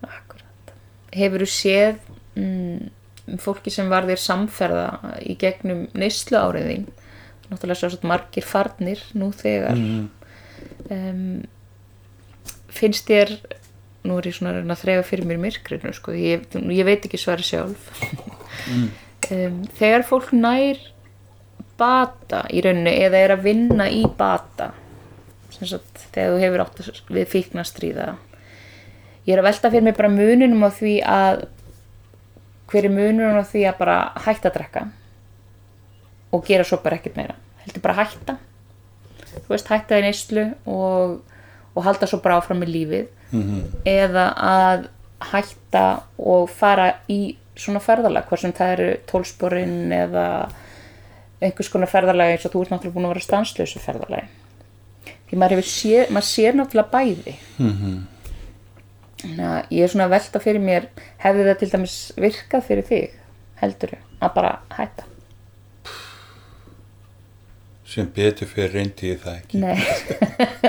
Akkurat. Hefur þú séð mm, fólki sem var þér samferða í gegnum neyslu áriðin náttúrulega svo svona margir farnir nú þegar. Mm. um, finnst þér nú er ég svona að að þrefa fyrir mér myrkrinu sko, ég, ég veit ekki svari sjálf. [LAUGHS] Um, þegar fólk nær bata í rauninni eða er að vinna í bata. Sagt þegar þú hefur átt við fíknastríða ég er að velta fyrir mig bara mununum á því að hver er mununum á því að bara hætta að drekka og gera svo bara ekkert meira. Heldur bara hætta. Þú veist hætta í neyslu og, og halda svo bara áfram með lífið. Eða að hætta og fara í svona ferðalag hvort sem það eru tólsporin eða einhvers konar ferðalagi eins og þú ert náttúrulega búin að vera stanslösu ferðalagi því maður, hefur séð, maður sér náttúrulega bæði. Þannig að ég er svona að velta fyrir mér hefði það til dæmis virkað fyrir þig heldur að bara hætta? Sem betur fyrir reyndi ég það ekki.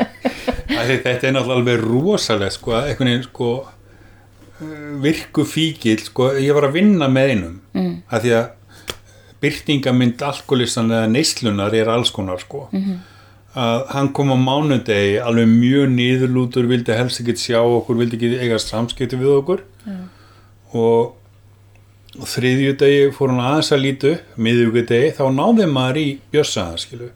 [LAUGHS] Þetta er náttúrulega alveg rosalega sko, einhvern veginn sko uh, virku fíkil sko, ég var að vinna með einum mm. að því að byrtingamind alkoholistan eða neyslunar er alls konar sko -hmm. að hann kom á mánudegi alveg mjög niðurlútur vildi helst ekki sjá okkur, vildi ekki eiga samskipti við okkur og og þriðju degi fór hann aðeins að lítu upp, miðjúgudegi, þá náði maður í bjössaðan, skilu.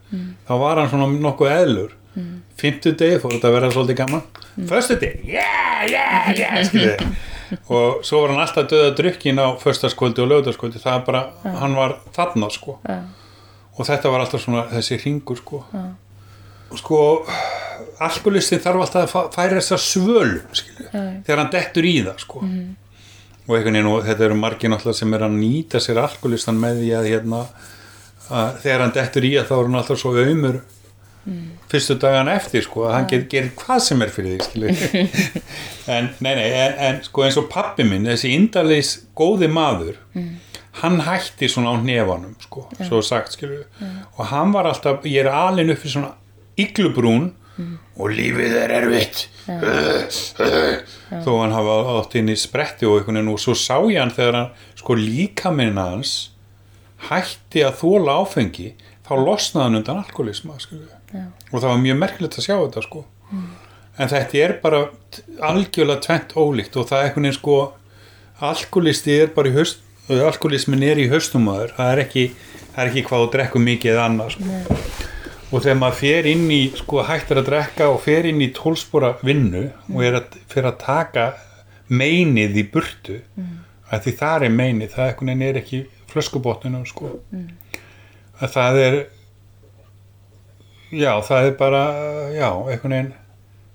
Þá var hann svona nokkuð eðlur. Mm. Fymtu degi fór þetta að vera svolítið gaman. Mm. Föstu degi, yeah, yeah, yeah, skilu. [LAUGHS] og svo var hann alltaf döða drukkin á föstaskvöldi og lögdaskvöldi. Það er bara, hann var þarna, sko. Já. Og þetta var alltaf svona þessi ringur, sko. Sko, alkoholistin þarf alltaf að fæ- færa þessa skilu. Þegar hann dettur í það, sko og einhvern veginn og þetta eru margir náttúrulega sem er að nýta sér alkoholistan með því að hérna að þegar hann dettur í að þá er hann alltaf svo auðmur fyrstu dagan eftir sko að hann ger, gerir hvað sem er fyrir því [LAUGHS] en nei nei en, en sko eins og pappi minn þessi indaleis góði maður hann hætti svona á nefanum sko svo sagt skilu og hann var alltaf, ég er alin upp í svona iglubrún og lífið er erfitt. Þó hann hafa átt inn í spretti og einhvern veginn og svo sá ég hann þegar hann sko líkaminn hans hætti að þóla áfengi þá losnaði hann undan alkoholisma skilu. og það var mjög merkilegt að sjá þetta sko. En þetta er bara algjörlega tvent ólíkt og það er einhvern veginn sko alkoholisti er bara í höst alkoholismin er í höstumæður það er ekki, það er ekki hvað þú drekkur mikið eða annað sko. og þegar maður fer inn í sko hættir að drekka og fer inn í tólspora vinnu og er að, fer að taka meinið í burtu að því það er meinið, það veginn er ekki flöskubotninu sko. Að það er já, það er bara já, einhvern veginn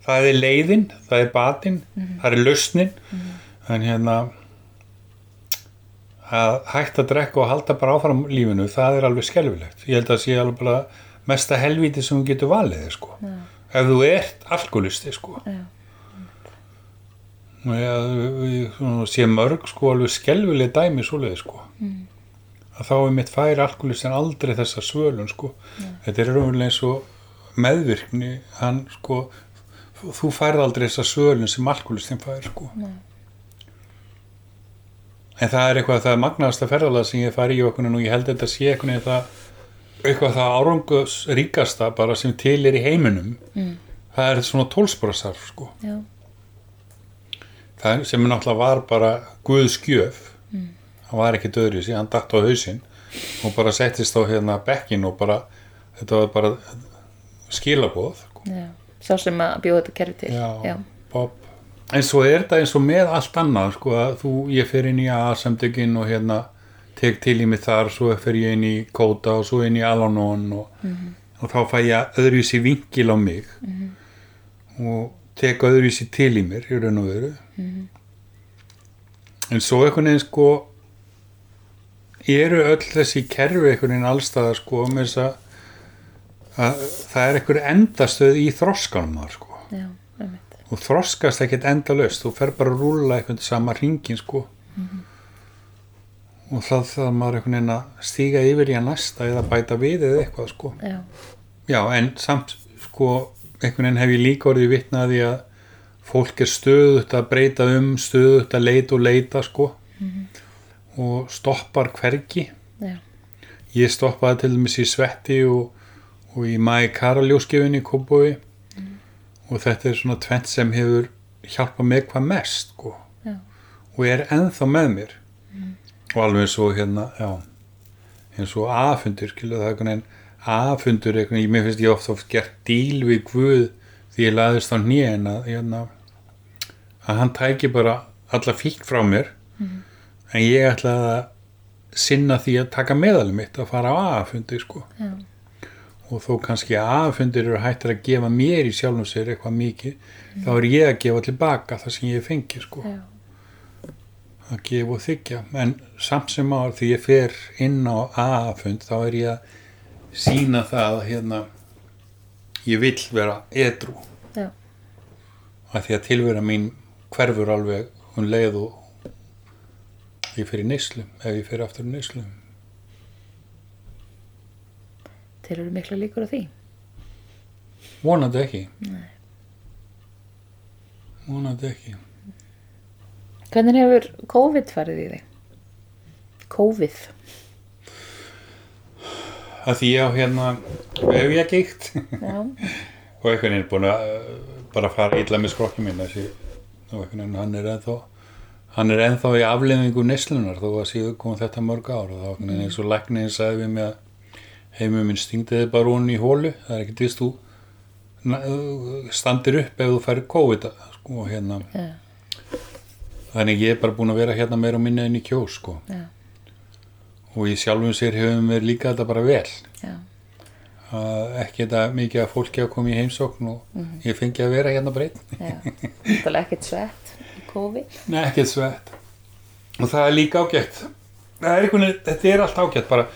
það er leiðin, það er batinn það er lausnin. En hérna að hægt að drekka og halda bara áfram lífinu, það er alveg skelfilegt. Ég held að sé alveg bara mesta helvíti sem þú getur valið sko. Ef þú ert alkoholisti sko. Já. og ég, ég svona sé mörg sko alveg skelfileg dæmi svoleiði sko að þá er mitt færi alkoholistin aldrei þessa svölun sko. þetta er raunverulega eins og meðvirkni hann sko þú færð aldrei þessa svölun sem alkoholistin fær sko Nei. en það er eitthvað það magnaðasta ferðalega sem ég fari í okkur og ég held þetta sé eitthvað það, eitthvað það árangus ríkasta bara sem til er í heiminum mm. það er svona tólsporasarf sko já, það sem er náttúrulega var bara Guðs gjöf hann var ekki döður í sig, hann datt á hausinn og bara settist á hérna bekkin og bara, þetta var bara skilabóð sko. já. sá sem að bjóða þetta kerfi til. Já, já, Bob. En svo er þetta eins og með allt annað sko, að þú, ég fer inn í A-samtökin og hérna tek til í mig þar svo fer ég inn í Kóta og svo inn í Alanon og, og þá fæ ég öðruvísi vinkil á mig og tek öðruvísi til í mér í raun og veru. En svo einhvern veginn sko eru öll þessi kerfi einhvern veginn allstaðar sko með þess að, að það er einhver endastöð í þroskanum þar sko. Já, og þroskast ekkert endalaust þú fer bara að rúlla einhvern sama ringin sko. Og það það maður einhvern veginn að stíga yfir í að næsta eða bæta við eða eitthvað sko. Já, já en samt sko einhvern veginn hef ég líka orðið vitnaði að fólk er stöðut að breyta um stöðut að leita og leita sko og stoppar hvergi. Já, ég stoppaði til dæmis í Svetti og, og í Mæ Karaljóskjöfunni í Kópói og þetta er svona tvent sem hefur hjálpað mig hvað mest sko. og er ennþá með mér. Og alveg svo hérna já, eins og aðfundur aðfundur mér finnst ég oft oft gert díl við Guð því ég laðist á hnén að, hérna, að hann tæki bara alla fík frá mér en ég ætlaði að sinna því að taka meðalum mitt að fara á aðfundi sko. Já, og þó kannski að aðfundir eru hættir að gefa mér í sjálfum sér eitthvað mikið þá er ég að gefa tilbaka það sem ég fengi sko. Já, að gefa og þykja en samt sem á því ég fer inn á aðfund þá er ég að sína það að hérna ég vill vera edru já, að því að tilvera mín hverfur alveg hún leið og ég fer í neyslu ef ég fer aftur í neyslu. Til eru mikla líkur á því. Vonandi ekki. Nei. vonandi ekki. Hvernig hefur COVID farið í þig? COVID. Að því ég á hérna ef ég geikt já, [LAUGHS] og einhvern veginn er búin að uh, bara fara illa með skrokki minn þessi, og einhvern veginn hann er ennþá hann er ennþá í aflefingu neslunar þó að síðu kom þetta mörg ár og þá veginn eins og lækniðin sagði við mig að heimum minn stingdiði bara hún í hólu það er ekkert vist þú uh, standir upp ef þú færir COVID sko, og hérna. Já, þannig ég er bara búin að vera hérna meira og minna inn í kjós sko. já, og í sjálfum sér hefum við líka þetta bara vel. Já, að ekki þetta mikið að fólki að koma í heimsókn og ég fengi að vera hérna breytt þetta er ekkert svett COVID. Nei, ekkert svett. Og það er líka ágætt. Er einhvern þetta er allt ágætt bara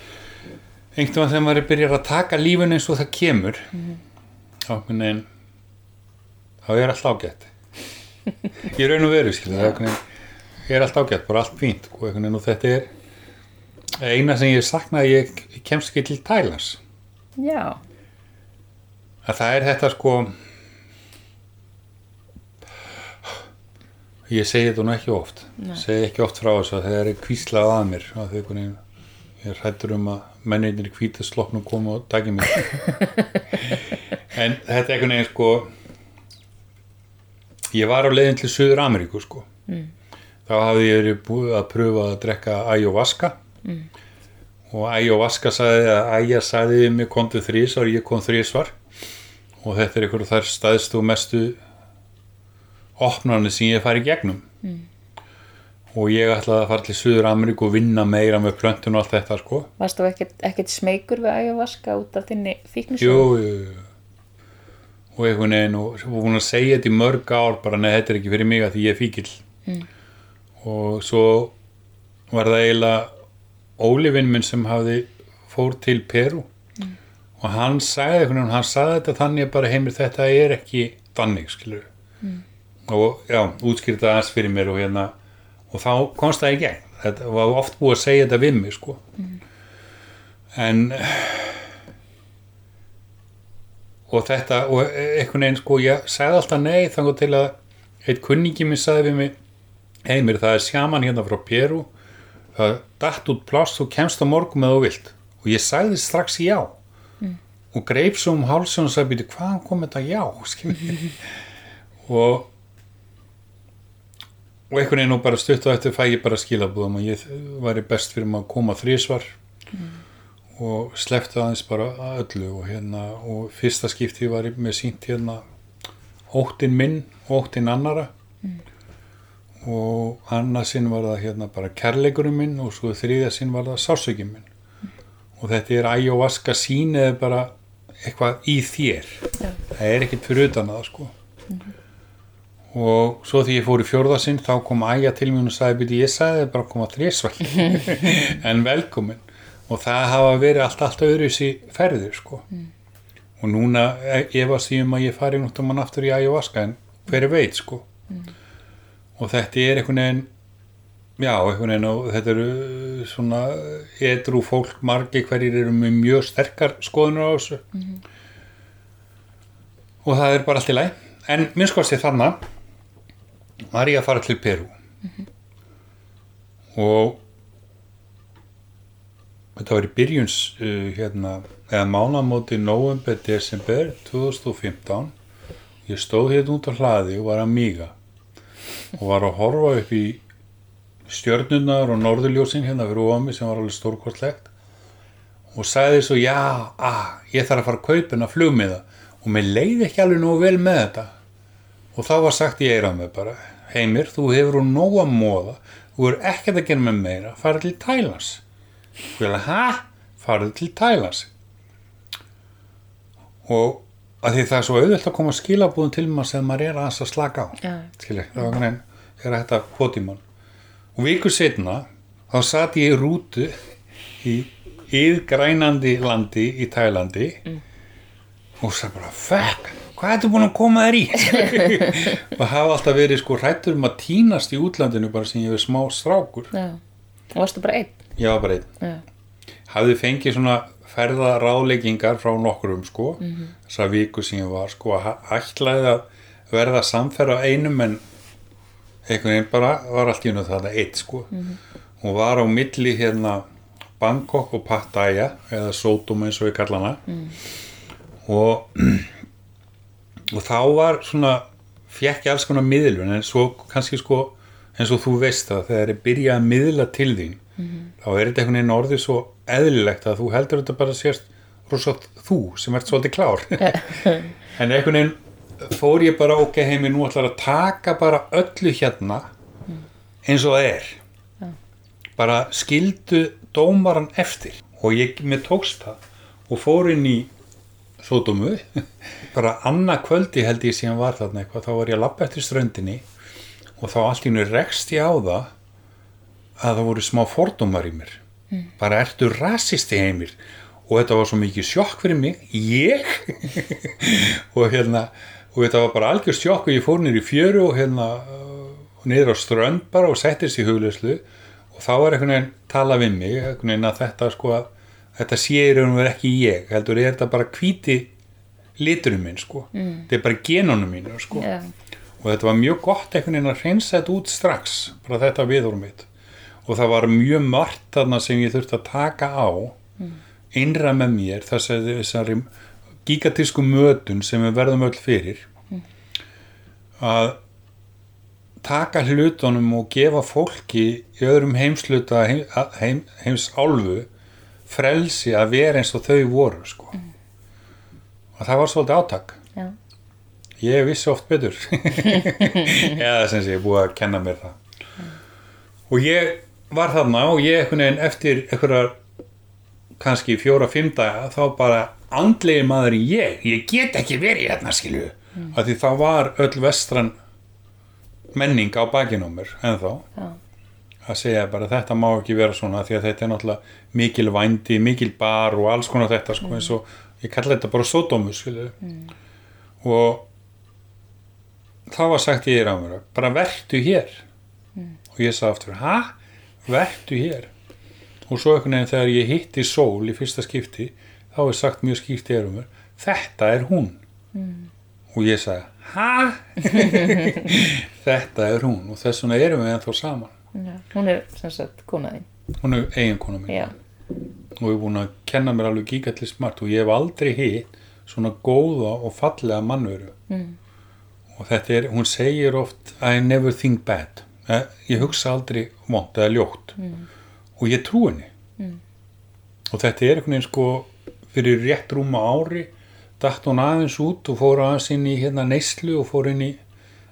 einhvern veginn þegar maður er byrjar að taka lífun eins og það kemur þá veginn þá er allt ágætt. Ég raun og veru skilja það er er allt ágætt, bara allt fínt og, veginn, og þetta er eina sem ég saknaði ég, kemst ekki til Thailands já, að það er þetta sko ég segi þetta nú ekki oft Nei. segi ekki oft frá þessu að það er kvíslað að mér að ég er hættur um að menninir hvítið sloknum koma og dagi mér [LAUGHS] en þetta er einhvern veginn sko ég var á leiðin til Suður Ameríku sko Mm. þá hafði ég verið búið að pröfa að drekka ayahuasca Mm. og ayahuasca sagði að Aya sagði við mig komdu þrísvar, ég kom þrísvar og þetta er einhverju þar staðstu og mestu opnarnir sem ég fari í gegnum. Mm. og ég ætlaði að fara til Suður Ameríku og vinna meira með plöntun og allt þetta sko. Varst þú ekkert, ekkert smeykur við ayahuasca út af þinni jú, fíknisjó jú, jú. og einhvern veginn og búin að segja þetta í mörg ár bara neða þetta er ekki fyrir mig að því ég er fíkil Mm. og svo var það eiginlega Ólifinn minn sem hafði fór til Peru og hann sagði einhvern veginn, hann sagði þetta þannig að bara heimir þetta er ekki þannig skilur og já, útskýrta aðeins fyrir mér og hérna og þá komst það í gegn. Þetta var oft búið að segja þetta við mig sko. En og þetta og einhvern veginn sko ég sagði alltaf nei þannig til að eitt kunningi minn sagði við mig heimir það er sjaman hérna frá Peru það datt út pláss og kemst á morgum eða þú vilt. Og ég sagði strax já. Og greip svo um hálsun og sagði býti hvaðan kom þetta já? [LAUGHS] Og og einhvern veginn og bara stutt á eftir fæ ég bara skilabúðum og ég væri best fyrir maður að koma þrísvar og sleppti aðeins bara að öllu og hérna og fyrsta skipti var ég með sínt hérna óttinn minn og óttinn annara og annað sinn var það hérna bara kærleikurinn minn og svo þriðja sinn var það sásökinn minn. Og þetta er ayahuasca sín eða bara eitthvað í þér. Já. það er ekkert fyrir utan það sko og svo því ég fór í fjórðasinn þá kom Æja til mér og sagði byrju ég sagði bara að koma þrísvæl [LAUGHS] en velkomin og það hafa verið allt allt öðruðs í ferðir sko. Og núna efast ég um að ég fari náttúrulega aftur í ayahuasca en hver er veit sko. Og þetta er einhvern veginn já, einhvern veginn og þetta eru svona edru fólk margi hverjir eru með mjög sterkar skoðunur á þessu. Og það er bara allt í læg en minnskvæmst ég þannig var ég að fara til Peru og þetta var í byrjuns uh, hérna, eða mánamóti november, desember 2015 ég stóð hérna út á hlaði og var að míga. Og var að horfa upp í stjörnunar og norðurljósin hérna fyrir óami sem var alveg stórkortlegt og sagði svo já, ah, ég þarf að fara að kaupa hennar flugmiða. Og mér leiði ekki alveg nógu vel með þetta. Og þá var sagt í eirað með bara heimir, þú hefur úr nógu að móða þú er ekkert að gera með meira. Fara til hæ? farið til Thailands og að því það er svo auðvelt að koma skilabúðum til maður sem maður er aðeins að slaka á. Já. skilja, það var hvernig er að þetta kvoti mann. Og viku setna þá satt ég í rútu í yðgrænandi landi í Tælandi og sagði bara, fuck hvað ertu búin að koma þér í? [LAUGHS] Og hafa alltaf verið sko hrættur um að tínast í útlandinu bara sem ég hefur smá strákur. Já. Og varstu bara einn? var bara einn. Já. hafði fengið svona ferða ráðleggingar frá nokkurum sko þessa viku sem ég var sko að ætlaði að verða samferð á einum en einhvern veginn bara var allt í unna þetta eitt sko. Og var á milli hérna Bangkok og Pattaya eða Sodom eins og við kalla hana. Og [CLEARS THROAT] og þá var svona fjekk ég alls konar miðlun en svo kannski sko eins og þú veist það þegar ég byrja að miðla til þín þá er þetta einhvern veginn orðið svo eðlilegt að þú heldur þetta bara sérst rosatt þú sem ert svolítið klár. [LAUGHS] En einhvern veginn fór ég bara ok heimi nú ætlar að taka bara öllu hérna eins og það er. Bara skildu dómaran eftir. Og ég með tókst það og fór inn í Sódómu. Bara annað kvöldi held ég síðan var þarna eitthvað. Þá var ég að lappa eftir ströndinni og þá allt í hennu rekst ég á það að það voru smá fordómar í mér. Bara ertu rasisti heimir? Og þetta var svo mikið sjokk fyrir mig. Ég? [LAUGHS] Og hérna og þetta var bara algjör sjokk og ég fór nýr í fjöru og hérna uh, niður á strönd bara og settist í hugleyslu og þá var einhvern veginn tala við mig einhvern veginn að þetta sko að þetta sé í raun og verið ekki ég heldur er þetta bara hvíti liturinn minn sko. Mm. þetta er bara genunum mínu sko. Já. og þetta var mjög gott einhvern veginn að reynsa þetta út strax bara þetta viðhórum mitt. Og það var mjög margt þarna sem ég þurfti að taka á innra með mér þessari, þessari gigatísku mötun sem við verðum öll fyrir að taka hlutunum og gefa fólki í öðrum heimsluta heim, heim, heims álfu frelsi að vera eins og þau voru sko. og það var svolítið átak Já. ég vissi oft betur [LAUGHS] eða sem sé, ég er búið að kenna mér það og ég var þarna og ég eftir einhverjar kannski fjóra-fimm daga þá bara andlegi maður í ég ég get ekki verið hérna skilu mm. af því þá var öll vestran menning á bakinn á mér ennþá Já. Að segja bara þetta má ekki vera svona því að þetta er náttúrulega mikil vændi, mikil bar og alls konar þetta sko eins og ég kalla þetta bara sódómu skilu og þá var sagt ég á mér bara vertu hér. Og ég sagði aftur, hæ? Vertu hér? Og svo einhvern veginn þegar ég hitti sól í fyrsta skipti þá er sagt mjög skýrt í mér þetta er hún. Og ég sagði hæ? [LAUGHS] þetta er hún. Og þess vegna erum við ennþá saman Já. Hún er sem sagt konaðinn. hún er eiginkona mín Já. og ég er búin að kenna mér alveg gigallis margt og ég hef aldrei hitt svona góða og fallega mannveru Mm. og þetta er, hún segir oft I never think bad Eh, ég hugsa aldrei vont eða ljótt og ég trú henni og þetta er einhvern veginn sko fyrir rétt rúma ári datt hún aðeins út og fór aðeins inn í hérna neyslu og fór inn í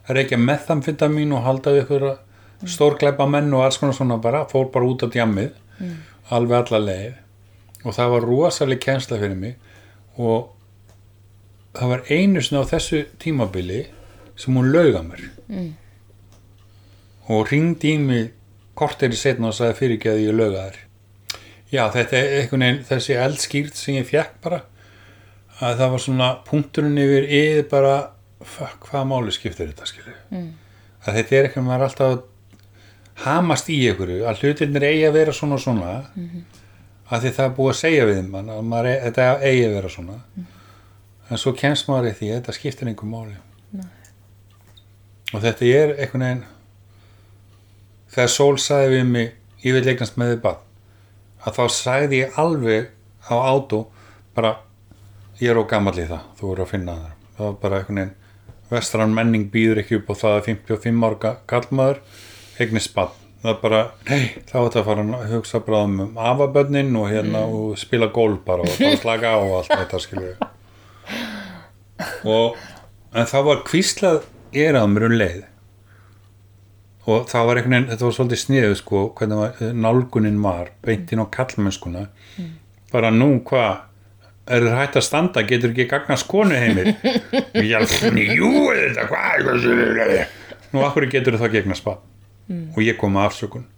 að reykja methamfetamin og halda við ykkur stórgleipa menn og alls konar svona bara fór bara út á djammið alveg alla leið. Og það var rosaleg kensla fyrir mig. Og það var einu sinni á þessu tímabili sem hún lauga mér. Og ringdi í mig korteri setna og sagði fyrir ekki að ég lauga þér. Já þetta er einhvern veginn þessi eldskýrt sem ég fekk bara að það var svona punkturinn yfir yfir bara fuck, hvaða máli skiptir þetta skilju mm. að þetta er eitthvað maður alltaf hamast í einhverju að hlutirnir eigi að vera svona og svona að því það er búið að segja við mann að maður, e- þetta eigi að vera svona. En svo kemst maður í því að þetta skiptir einhver máli. Og þetta er einhvern veginn þegar Sól sagði við mig ég vil eignast með þið bad að þá sagði ég alveg á átó bara ég er á gamall í það, þú eru að finna það það var bara einhvern veginn vestran menning býður ekki upp á það að 55 ára kallmaður eignist bad það er bara, nei, þá er þetta að fara að hugsa bara um afabönnin og hérna og spila gól bara og bara slaka á og allt þetta [LAUGHS] skilju og en það var kvíslað er að mér um leið. Og það var einhvern veginn, þetta var svolítið sniðu sko, hvernig var, nálgunin var beint inn á kallmennskuna bara nú hvað? Er það hægt að standa, getur ekki gagna skonu heimir og [LAUGHS] ég alveg, jú þetta, hvað? Nú akkur getur það gegna spa og ég kom með afsökun.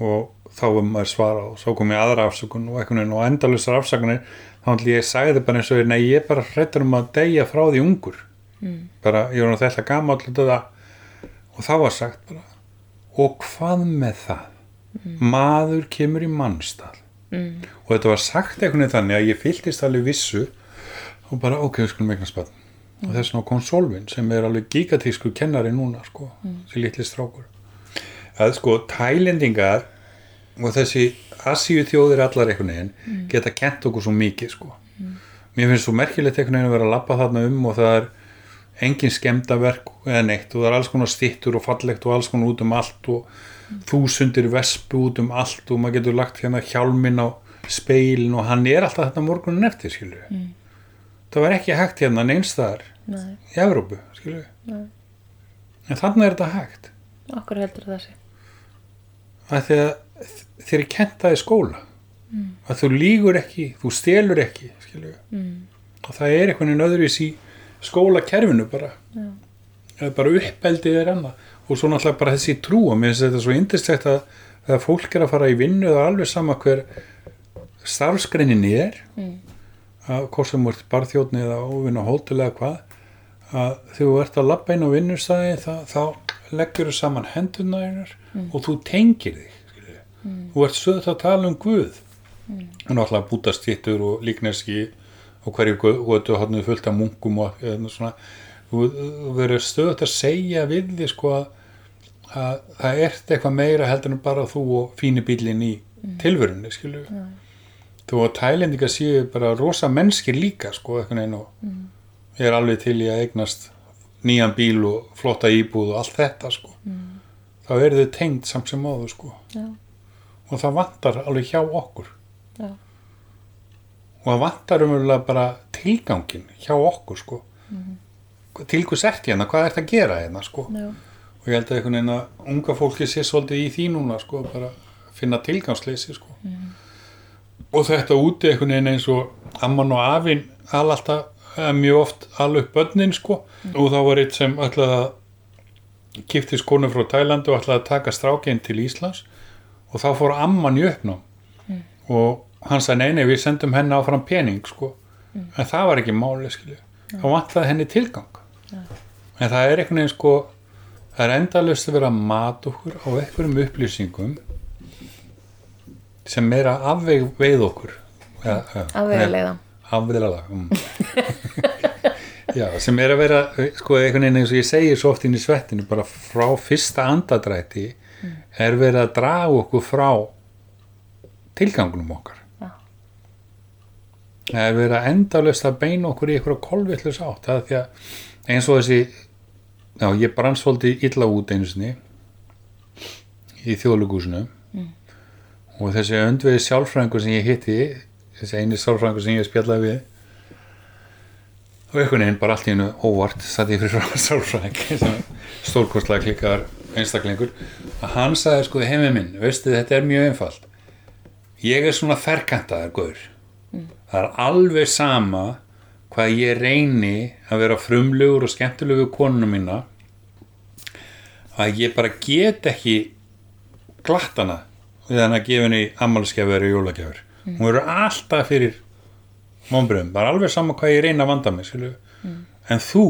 Og þá var maður svara og svo kom ég aðra afsökun og einhvern veginn og endalustar afsökunir þá ætli ég sagði bara eins og nei ég er bara hrættur um að deyja frá því ungur. Bara ég var þetta gamall þetta. Og þá var sagt bara og hvað með það? Maður kemur í mannstall mm. og þetta var sagt einhvern veginn þannig að ég fylltist alveg vissu og bara ok, við skulum eignast bann og þess vegna kom Solvin sem er alveg gigatísku kennari núna sko, þessi litli strákur að sko tælendingar og þessi assíu þjóðir allar einhvern veginn geta kent okkur svo mikið sko. Mér finnst svo merkilegt einhvern veginn að vera að lappa þarna um og það er engin skemmdaverk eða neitt og það er alls konar stittur og fallegt og alls konar út um allt og þúsundir vespu út um allt og maður getur lagt hérna hjálmin á speilin og hann er alltaf þetta morgunin eftir skilju mm. það var ekki hægt hérna neinstæðar Nei. í Evrópu skilju en þannig er þetta hægt. Okkur heldur það sé. Að þér er kent í skóla að þú lígur ekki, þú stelur ekki Mm. og það er einhvern veginn öðruvis í skólakerfinu bara Já. eða bara uppeldið er annað og svo náttúrulega bara þessi trú og mér finnst þetta svo indislegt að þegar fólk er að fara í vinnu það er alveg sama hver starfsgreininni er Mm. að hvort sem ert barþjóðni eða óvinna hótel eða hvað að þú ert að labba inn á vinnustæði þá, þú saman hendurna einar og þú tengir þig skilurðu. þú ert sögð að tala um Guð. Og náttúrulega bútastýttur og líkneski og hverju götu hann fullt af munkum og svona þú verður stöðut að segja við því sko að, að það ert eitthvað meira heldur en bara þú og fíni bílinn í tilverunni skilu þú og tælendingar séu bara rosa mennskir líka sko eitthvað einn og ég er alveg til í að eignast nýjan bíl og flotta íbúð og allt þetta sko. Þá eru þau tengd samt sem áður sko. Já. og það vantar alveg hjá okkur. Já. og það vantar umverulega bara tilgangin hjá okkur sko. Til hvers ert hérna, hvað ert að gera hérna sko? Já. og ég held að einhvern veginn að unga fólki sé svolítið í því núna sko bara finna tilgangsleysi sko. Og þetta úti einhvern veginn eins og amman og afinn al alltaf mjög oft alveg börnin sko. Og þá var eitt sem ætlaði að kiftist konu frá Tælandi og ætlaði að taka strákinn til Íslands. Og þá fór amman í uppnám. Og hann sagði nei, nei, við sendum henni áfram pening sko, en það var ekki máli skilju, þá vantaði henni tilgang. En það er einhvern veginn sko það er endalust að vera að mata okkur á einhverjum upplýsingum sem er að afveg veið okkur. Ja, ja, Afvegaleiða. [LAUGHS] mm. já, sem er að vera sko einhvern veginn eins og ég segir svo oft inn í svettinu bara frá fyrsta andadrætti er verið að draga okkur frá tilgangunum okkar Já. það er verið að endalust að beina okkur í einhverja kolvillus átt það er því að eins og þessi já, ég brann svolítið illa út einu sinni í þjóðlugúsinu og þessi öndvegi sjálfræðingur sem ég hitti þessi eini sjálfræðingur sem ég spjallaði við og einhvern veginn bara allt í hennu óvart satt ég fyrir frá [LAUGHS] sjálfræðing stórkostlega klikkar einstaklingur að hann sagði sko heimið minn veistu þetta er mjög einfalt. Ég er svona ferkantaður guður það er alveg sama hvað ég reyni að vera frumlegur og skemmtilegur konuna mína að ég bara get ekki glatt hana við hann að gefa henni ammálskefur og jólagjafur hún verður alltaf fyrir mómbröðum, bara alveg sama hvað ég reyna að vanda mig skilu. en þú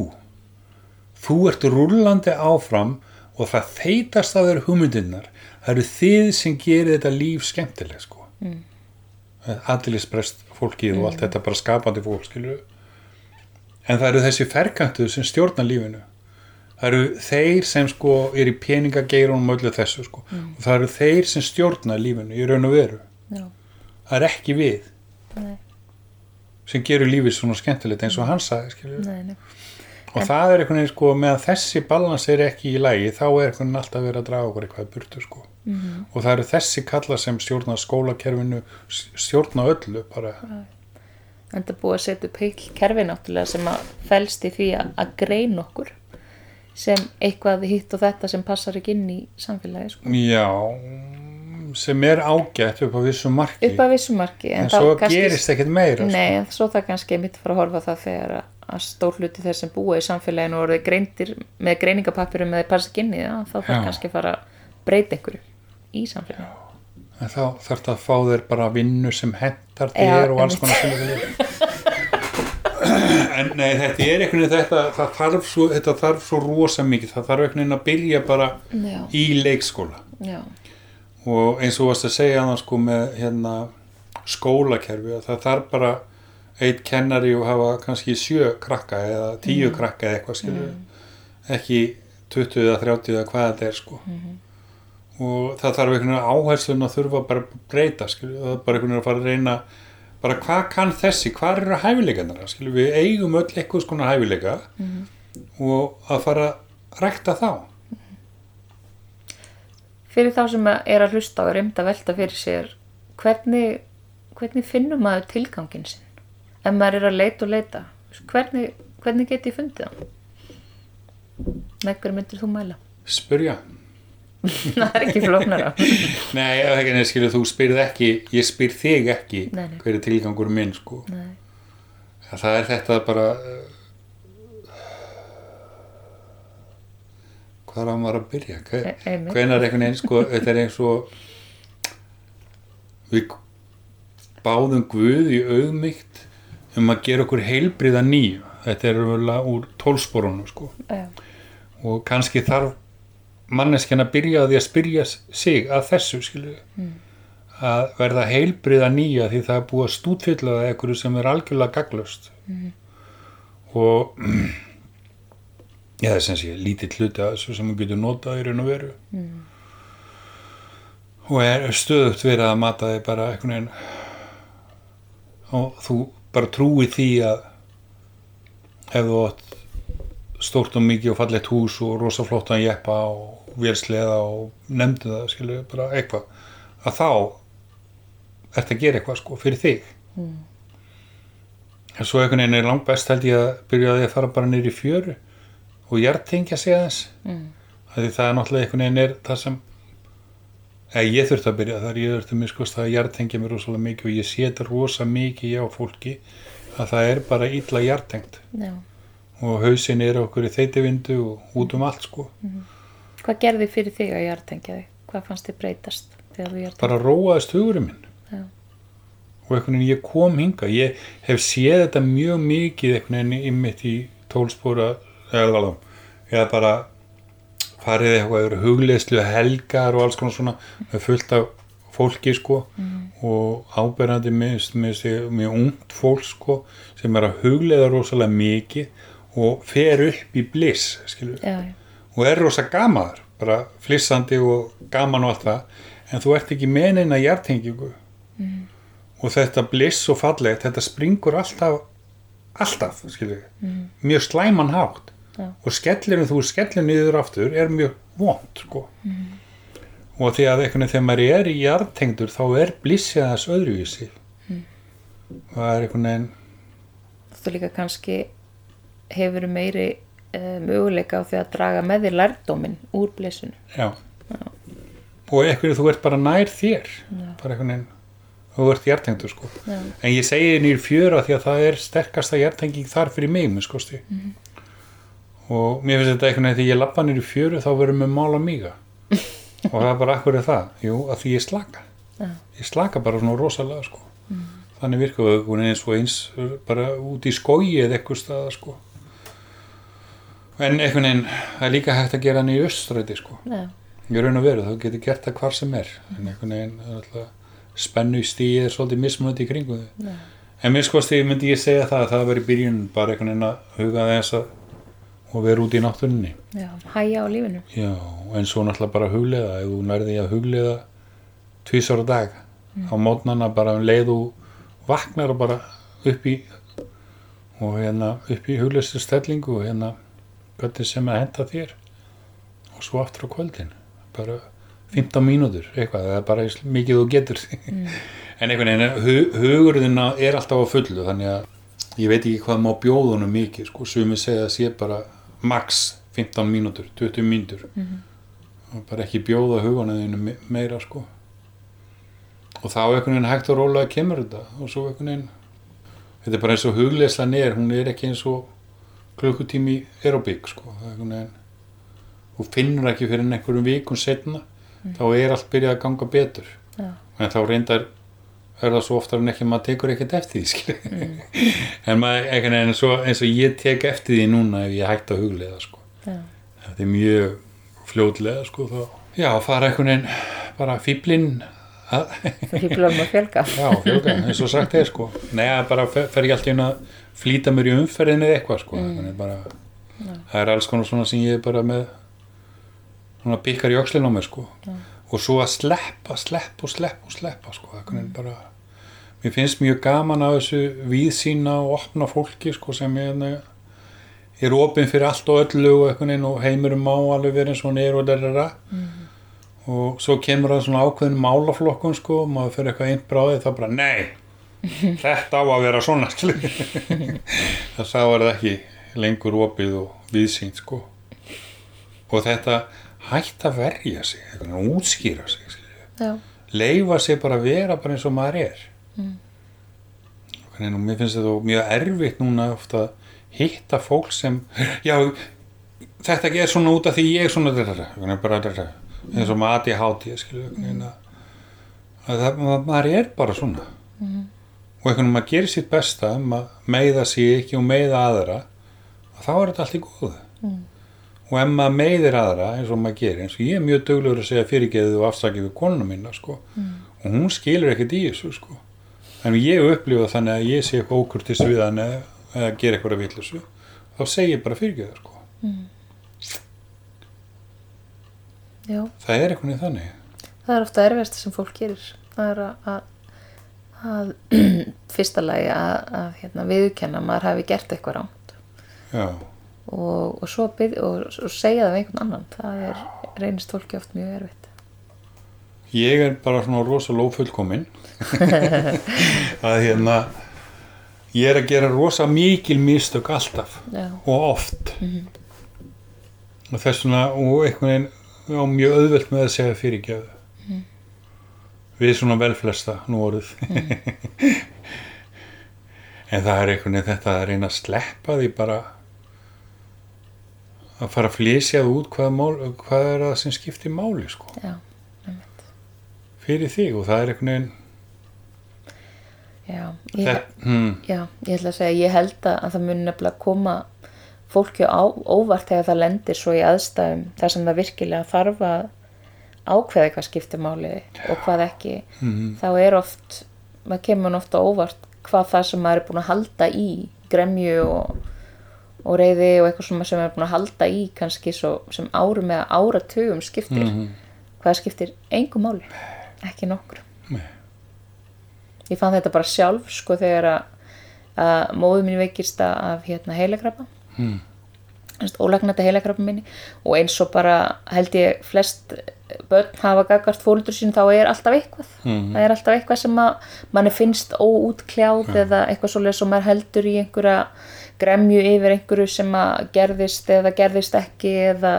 þú ert rúllandi áfram og það þeitast að þeirra hugmyndirnar það eru þið sem gerir þetta líf skemmtileg sko mm. aðliðsprest fólkið og allt þetta bara skapandi fólk skilu. en það eru þessi ferkantu sem stjórna lífinu það eru þeir sem sko er í peningageirunum og öllu þessu sko og það eru þeir sem stjórna lífinu í raun og veru Já. það er ekki við Nei, sem gerur lífið svona skemmtilegt eins og hann sagði skilur. nei, nei. og það er einhvern veginn sko með að þessi balans er ekki í lægi þá er einhvern veginn alltaf verið að draga okkur eitthvað burtu sko Mhm. og það eru þessi kalla sem stjórna skólakerfinu stjórna öllu bara En það búið að setja upp heil kerfi náttúrulega sem að felst í því að, að grein okkur sem eitthvað hitt og þetta sem passar ekki inn í samfélagi sko. já sem er ágætt upp á vissu marki. Upp að vissu marki en þá svo kannski- gerist ekkert meira sko. Nei, en svo það kannski mitt fara að horfa á það þegar að, að stór hluti þeir sem búa í samfélaginu og orðið greindir með greiningapappirum með þeir það, þá þarf kannski að fara að breyta einhverju í samfélaginu. en þá þarf það að fá þér bara vinnu sem hentar Já, þér og alls konar sem [LAUGHS] en nei þetta er einhvern veginn þetta, það þarf svo, þetta þarf svo rosa mikið. Það þarf einhvern veginn að byrja bara Já, í leikskóla. Já, og eins og þú varst að segja annars sko með hérna skólakerfi að það þarf bara eitt kennari og hafa kannski sjö krakka eða tíu krakka eða eitthvað skilur ekki 20 eða 30 eða hvað þetta er sko. Og það þarf einhvern veginn áherslun að þurfa bara að breyta skilur það er bara einhvern veginn að fara að reyna bara hvað kann þessi, hvað eru hæfileikarnar skilur við eigum öll eitthvað skona hæfileika og að fara að rækta þá Fyrir þá sem er að hlusta og er reynd að velta fyrir sér, hvernig, hvernig finnum maður tilgangin sinn? Ef maður er að leita og leita, hvernig, hvernig geti ég fundið hann? Með hverju myndir þú mæla? spurja [LAUGHS] Það er ekki flóknara. [LAUGHS] Nei, ekki neð skilur þú spyrð ekki ég spyr þig ekki Nei, nei. hver er tilgangur minn sko Nei. það er þetta bara hvað að maður að byrja. E- hvenar einhvern veginn sko þetta er eins og við báðum Guð í auðmygt um að gera okkur heilbriða nýju. Þetta er vel úr tólsporunum sko. Já, og kannski þarf manneskjan að byrja á því að spyrja sig að þessu skilu að verða heilbriða nýja því það er búið að stútfylla það ekkur sem er algjörlega gaglust og [CLEARS THROAT] já það er sem sé lítið hluti að þessu sem þú getur notað í raun og veru. Og er stöðugt verið að mata þig bara einhvern veginn. Og þú bara trúi því að ef þú átt stórt og mikið og fallegt hús og rosa flottan jeppa og vélsleða og nefndu það, skilju, bara eitthvað að þá ert að gera eitthvað sko fyrir þig. Mm. en svo einhvern veginn er langt best held ég að byrja á því að fara bara í fjöru og hjartengja sig aðeins mm. því það er náttúrulega einhvern veginn er það sem eða ég þurfti að byrja þar ég þurfti að miskust að hjartengja mér rosalega mikið og ég sé þetta rosa mikið hjá fólki að það er bara illa hjartengt já. og hausin er okkur í þeitivindu og út um allt sko Hvað gerði fyrir þig að hjartengja þig? Hvað fannst þið breytast bara róaðist hugurinn minn Já. og einhvern veginn ég kom hinga ég hef séð þetta mjög mikið einhvern veginn í tólspóra eða, bara farið eitthvað yfir hugleyslu helgar og alls konar svona fullt af fólki sko. Og áberandi með, með, með ungt fólk sko sem er að huglega rosalega mikið og fer upp í bliss já, og er rosa gamaður bara flissandi og gaman og allt það. En þú ert ekki með neina hjartengingu mm. og þetta bliss og fallegt, þetta springur alltaf alltaf, skilur mm. mjög slæman hátt Já. og skellinu, þú skellir niður aftur er mjög vond sko. og því að veginn þegar maður er í hjartengdur þá er þess öðruvísi. Það er einhvern veginn þú líka kannski hefur meiri uh, möguleika á því að draga með því lærdóminn úr blissinu Já. Og eitthvað þú ert bara nær þér. Bara einhvern veginn þú ert hjartengdur sko. Já. en ég segi nýr fjöra því að það er sterkasta hjartenging þar fyrir mig með skosti og mér finnst þetta einhvern veginn þegar ég lappa nýr fjöru þá verður mér mála míga. [LAUGHS] Og það er bara akkur er það? Jú, að því ég slaka. Já. ég slaka bara svona rosalega sko. Þannig virka við einhvern veginn eins og eins bara út í skói eða eitthvað staða sko. En einhvern veginn það er líka hægt að gera hann í östræti sko. Já, Ég raun og veru, þá getur gert það hvar sem er. En er alltaf spennu stíð er svolítið mismunandi í kringu Já. en minn sko stíð myndi ég segja það að það og vera út í náttúrunni. Já, hæja á lífinu. Já, en svo náttúrulega bara huglega ef þú nærði að huglega tvísar á dag á mótnana bara um leið og vaknar og bara upp í og hérna upp í huglestu stellingu og hérna hvernig sem að henda þér. Og svo aftur á kvöldin bara 15 mínútur eitthvað, það er bara mikið þú getur. [LAUGHS] En einhvern veginn hu hugurðina er alltaf á fullu þannig að ég veit ekki hvað má bjóðunum mikið sko, sumi segja að sé bara max 15 mínútur, 20 mínútur. Og bara ekki bjóða hugunum meira sko. Og þá einhvern veginn hægt og rólega kemur þetta. Og svo einhvern veginn þetta er bara eins og hugleislan er, hún er ekki eins og klukkutími aerobík sko, veginn þú finnur ekki fyrir einhverjum vikum setna þá er allt byrjað að ganga betur. Já. en þá reyndar er það svo oftar en ekki maður tekur ekkert eftir því mm. [LAUGHS] en maður veginn svo, eins og ég tek eftir því núna ef ég hægt að huglega sko. já, þetta er mjög fljótlega sko, þá. já, fara einhvern veginn bara fýblin að þú hýflar um að fjölga Já, fjölga, eins og sagt er sko Nei, það bara fer, fer ég alltaf inn að flýta mér í umferðinni eða eitthvað sko mm. bara, það er alls konar svona sem ég er bara með svona pikkar í öxlinn á mér sko og svo að sleppa, sleppa og sleppa og sleppa sko, það er bara mér finnst mjög gaman að þessu víðsýna og opna fólki sko sem er er opinn fyrir allt og öllu og, og heimurum má alveg verið eins og hann er og derra og svo kemur það svona ákveðin málaflokkun sko og maður fyrir eitthvað einn bráðið þá bara nei [LAUGHS] þetta á að vera svona. [LAUGHS] Það sá er það ekki lengur opið og viðsýnt sko. Og þetta hætt að verja sig útskýra sig leifa sig bara að vera bara eins og maður er mm. og mér finnst þetta mjög erfitt núna ofta að hitta fólk sem já, þetta er svona út af því ég er svona eins og maður aði ma- maður er bara svona og einhvern veginn maður gerir sitt besta maður meiða sig ekki og meiða aðra og þá er þetta allt í góðu og ef maður meiðir aðra eins og maður gerir eins og ég er mjög duglegur að segja fyrirgeðu og afsakið við konuna mína sko. og hún skilur ekkert í þessu sko. En ég upplifa þannig að ég sé eitthvað ókurtis við hann eða, eða gera eitthvað að villusu þá segi ég bara fyrirgeðu sko. já. Það er eitthvað í þannig. Það er ofta erfiðast sem fólk gerir. Það er að, að, að [CLEARS THROAT] fyrsta lagi að, að hérna, viðurkenna að maður hafi gert eitthvað rámt og, og byrð, og, og segja það við einhvern annan. Það er, reynist fólki oft mjög erfitt ég er bara svona rosa lófullkomin [LAUGHS] að hérna ég er að gera rosa mikil mistök alltaf já, og oft. Og þess vegna og einhvern veginn á mjög auðvelt með að segja fyrirgjöðu við svona velflesta nú orðið. [LAUGHS] En það er einhvern veginn þetta að reyna að sleppa því bara að fara að flysja út hvað, mál, hvað er það sem skiptir máli sko, já. Fyrir þig og það er einhvern veginn já, ég, þetta, hmm, já, ég ætla að segja ég held að að það mun nefnilega koma fólki á, óvart þegar það lendir svo í aðstæðum þar sem það virkilega þarf að, ákveði hvað skiptir máli og hvað ekki Mhm. þá er oft, maður kemur ofta óvart hvað það sem maður er búin að halda í gremju og, og reyði og eitthvað sem maður er búin að halda í kannski svo, sem árum eða áratugum skiptir Mhm. hvað skiptir engum máli ekki nokkur Nei. ég fann þetta bara sjálf sko þegar að, að móðu mín veikist af hérna heilakrabba Mm. ólagnandi heilakrabba minni og eins og bara held ég flest börn hafa gagvart fólundur sín þá er alltaf eitthvað Mhm. það er alltaf eitthvað sem að manni finnst óútkljáð eða eitthvað svoleið sem maður heldur í einhverja gremju yfir einhverju sem að gerðist eða gerðist ekki eða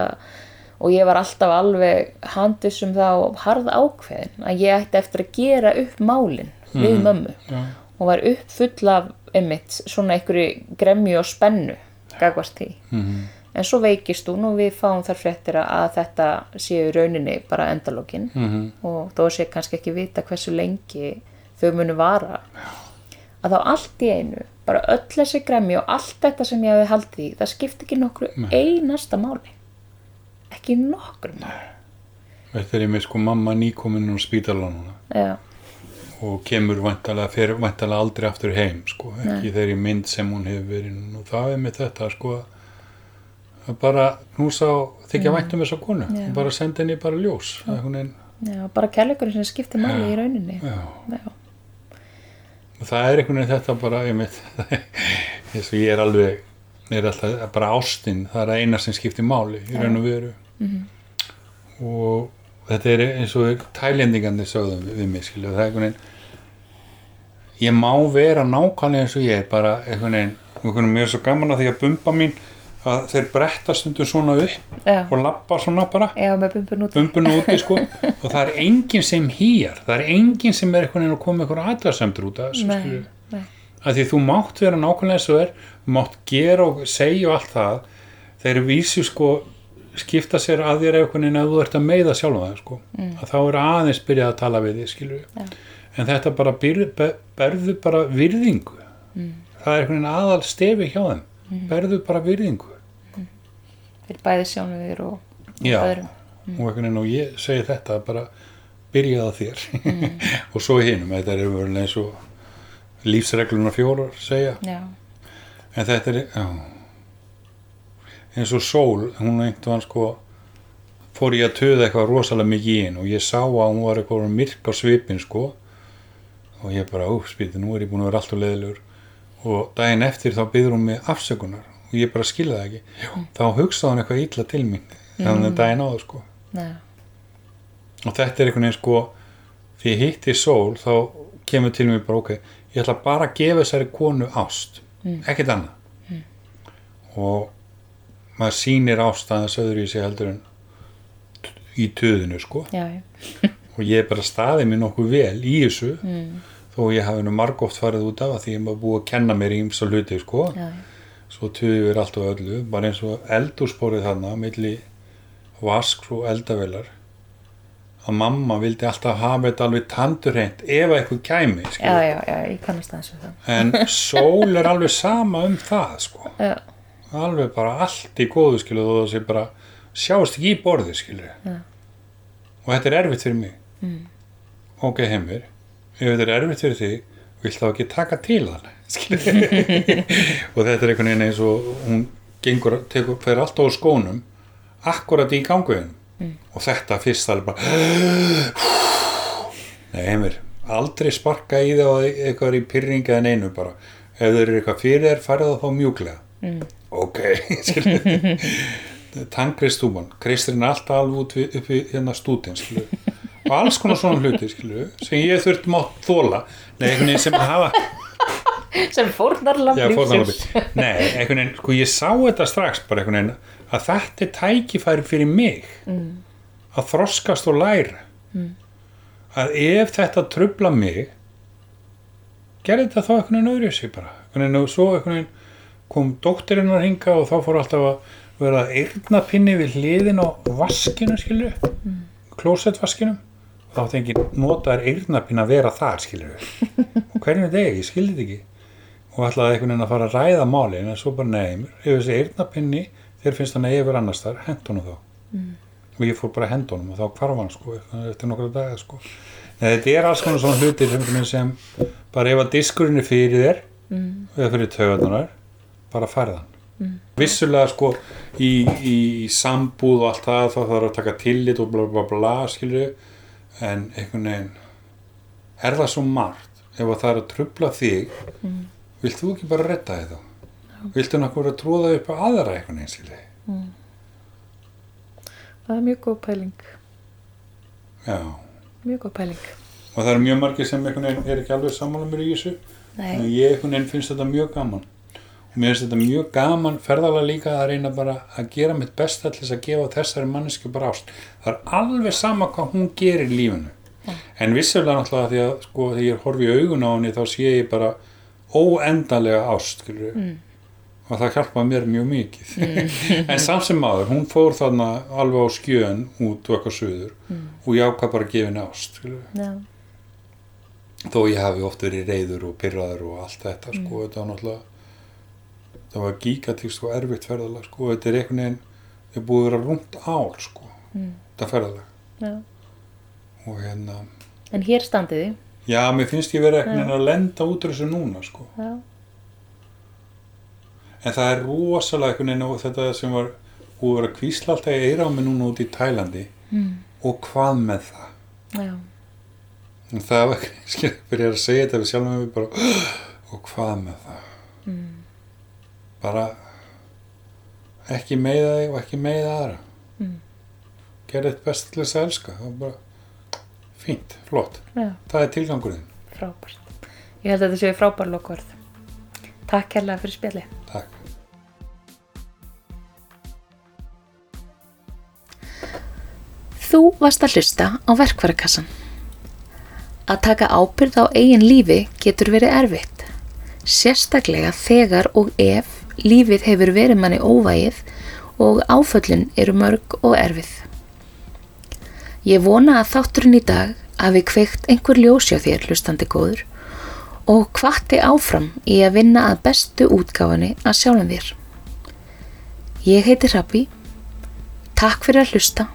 og ég var alltaf alveg handis um það og harð ákveðin að ég ætti eftir að gera upp málin við mömmu. Já. og var upp full af einmitt svona einhverju gremju og spennu gagvart því. Mhm. en svo veikist hún og við fáum þar fréttir að þetta séu rauninni bara endalókin Mhm. og þó sé kannski ekki vita hversu lengi þau munu vara. Að þá allt í einu bara öll þessi gremmi og allt þetta sem ég hefði haldið í það skipti ekki nokkru einasta máli ekki nokkru máli Þetta er með sko mamma nýkomin á spítalan núna. Já, og kemur vantalega, fer vantalega aldrei aftur heim sko, ekki þeirri mynd sem hún hefur verið og það er með þetta sko að bara knúsa og þykja mm. væntum þessa konu. Já. og bara senda henni bara ljós hún einn, já, bara kærleikurinn sem skiptir máli í rauninni. Já. Já, það er einhvern veginn þetta bara ég mitt, þess að ég er alveg er alltaf bara ástin það er það eina sem skiptir máli í raun og veru og þetta er eins og tælendingandi sögðum við, mig skilju það er einhvern veginn ég má vera nákvæmlega eins og ég er bara einhvern veginn, einhvern veginn mér er svo gaman að því að bumba mín að þeir bretta stundum svona upp já, og lappa svona bara. Já bumbun út bumbuna úti sko. [LAUGHS] Og það er enginn sem hýjar það er enginn sem er einhvern veginn að koma einhver aðdraðsemdur út af þessu nei, skilju að því þú mátt vera nákvæmlega eins og er mátt gera og segja og allt það. Þeir vísu sko skipta sér að þér einhvern veginn að þú ert að meiða sjálfa það sko. Að þá er aðeins byrjað að tala við þig Já. en þetta bara byr, ber, berðu bara virðingu. Það er einhvern veginn aðal stefi hjá þeim. Berðu bara virðingu. Fyrir bæði sjónu þér og, og öðrum. Og einhvern veginn og ég segi þetta bara byrjaði á þér. [LAUGHS] Og svo hinum, þetta er umverulega eins og lífsregluna fjórar segja. Já, en þetta er já, eins og sól hún einhvern sko fór ég að töða eitthvað rosalega mikið í henn og ég sá að hún var eitthvað myrk á svipin sko. Og ég bara, úfspýti, nú er ég búin að vera alltaf leðilegur og daginn eftir þá byður hún mig afsökunar og ég bara skilði það ekki. Já. þá hugsaði hún eitthvað illa til mín þannig að daginn áður sko. Já, og þetta er einhvern veginn sko því ég hitti sól þá kemur til mig bara ok ég ætla bara að gefa þessari konu ást ekkert annað. Og maður sýnir ást aðeins öðru í sig heldur en í töðinu sko. Já, já, [LAUGHS] og ég er bara staðið mér nokkuð vel í þessu þó ég hafi nú margóft farið út af að því ég maður búið að kenna mér í ymsa hluti sko. Já, svo töðu er allt og öllu bara eins og eldúrsporið þarna milli vasks og eldavelar að mamma vildi alltaf hafa þetta alveg tandurreint ef að eitthvað kæmi já, já, já, ég kannast við það. En sól er alveg sama um það sko. já, alveg bara allt í góðu skilu og það sé bara sjáast ekki í borði skilu Já. og þetta er erfitt fyrir mig mm. ok heimir ef þetta er erfitt fyrir þig vilt þá ekki taka til þann [LAUGHS] [LAUGHS] og þetta er einhvern veginn eins og hún gengur, tekur, fer alltaf á skónum akkurat í ganguðin mm. og þetta fyrst það er bara [GASPS] nei heimir aldrei sparka í það og eitthvað er í pyrringa en einu bara ef þeir eru eitthvað fyrir þér farið það þá mjúklega mm. Ok [LAUGHS] tangristúman Kristinn er alltaf alveg út við, upp við hérna stútin skilu. og alls konar svona hluti skilu, sem ég þurft mátt þóla nei, einhvern veginn sem hafa sem fórnarlambi. Nei, einhvern veginn, sko ég sá þetta strax bara einhvern veginn að þetta er tækifæri fyrir mig mm. að þroskast og læra mm. að ef þetta trubla mig gerði þetta þá einhvern veginn öðru sig bara einhvern veginn og svo einhvern veginn kom dóttirinnar hinga og þá fór alltaf að vera eyrnapinni við hliðin á vaskinu skilu mm. klósettvaskinu og þá átti enginn notaður eyrnapinn að vera þar skilu og hvernig er þetta ég skildi þetta ekki og ætlaði einhvern veginn að fara að ræða málin en svo bara neymur, ef þessi eyrnapinni þér finnst hann að yfir annars þar, hent honum þá mm. og ég fór bara honum og þá hvarf hann sko eftir nokkra daga sko Nei, þetta er alls konar svona hlutir sem, sem bara ef að diskurinn er fyrir þér mm. eða fyrir taugarnar bara færðan mm. vissulega sko í, í, sambúð og allt það þá þarf að taka tillit og bla bla bla skilju en einhvern veginn er það svo margt ef að það er að trubla þig mm. vilt þú ekki bara redda þetta no. viltu náttúrulega að tróða upp á aðra einhvern veginn skilju mm. það er mjög góð pæling já mjög góð pæling og það eru mjög margir sem einhvern veginn er ekki alveg sammála mér í þessu Nei. en ég einhvern veginn finnst þetta mjög gaman mér finnst þetta mjög gaman ferðalega líka að reyna bara að gera mitt besta til þess að gefa þessari mannesku bara ást. Það er alveg sama hvað hún gerir í lífinu. Ja. en vissulega náttúrulega því að sko þegar ég horfi í augun á henni þá sé ég bara óendanlega ást mm. og það hjálpa mér mjög mikið. [LAUGHS] En samt sem maður, hún fór þarna alveg á skjön út og eitthvað söður mm. og ég ákvað bara að gefa henni ást já, þó ég hafi oft verið reyður og pyrraður og allt þetta sko, þetta var náttúrulega það var gigatíkst og erfitt ferðalag sko, þetta er einhvern veginn það er búið að vera rúmt ár sko, þetta ferðalag. Já. og hérna, en hér standið þið? Já, mér finnst ég verið einhvern veginn að lenda út úr þessu núna sko. Já, en það er rosalega einhvern veginn og þetta sem var búið að vera kvísla alltaf í mig núna út í Tælandi. Mm. og hvað með það? Já, en það var, [LAUGHS] skil, byrjar að segja þetta við sjálfum við bara, [GASPS] og hvað með það? mm. Bara ekki meiða þig og ekki meiða aðra. Mm. gerði þetta best til þess að elska. Það var bara fínt, flott. Já, það er tilgangurinn, frábært. Ég held að þetta séu frábær lokvörð takk kærlega fyrir spjalli takk. Þú varst að hlusta á verkvarakassan. Að taka ábyrð á eigin lífi getur verið erfitt. Sérstaklega þegar og ef lífið hefur verið manni óvægið og áföllin eru mörg og erfið. Ég vona að þátturinn í dag hafi kveikt einhver ljósjá þér hlustandi góður og hvatti áfram í að vinna að bestu útgáfinni að sjálfum þér. Ég heiti Rabbi, takk fyrir að hlusta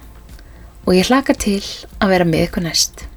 og ég hlaka til að vera með ykkur næst.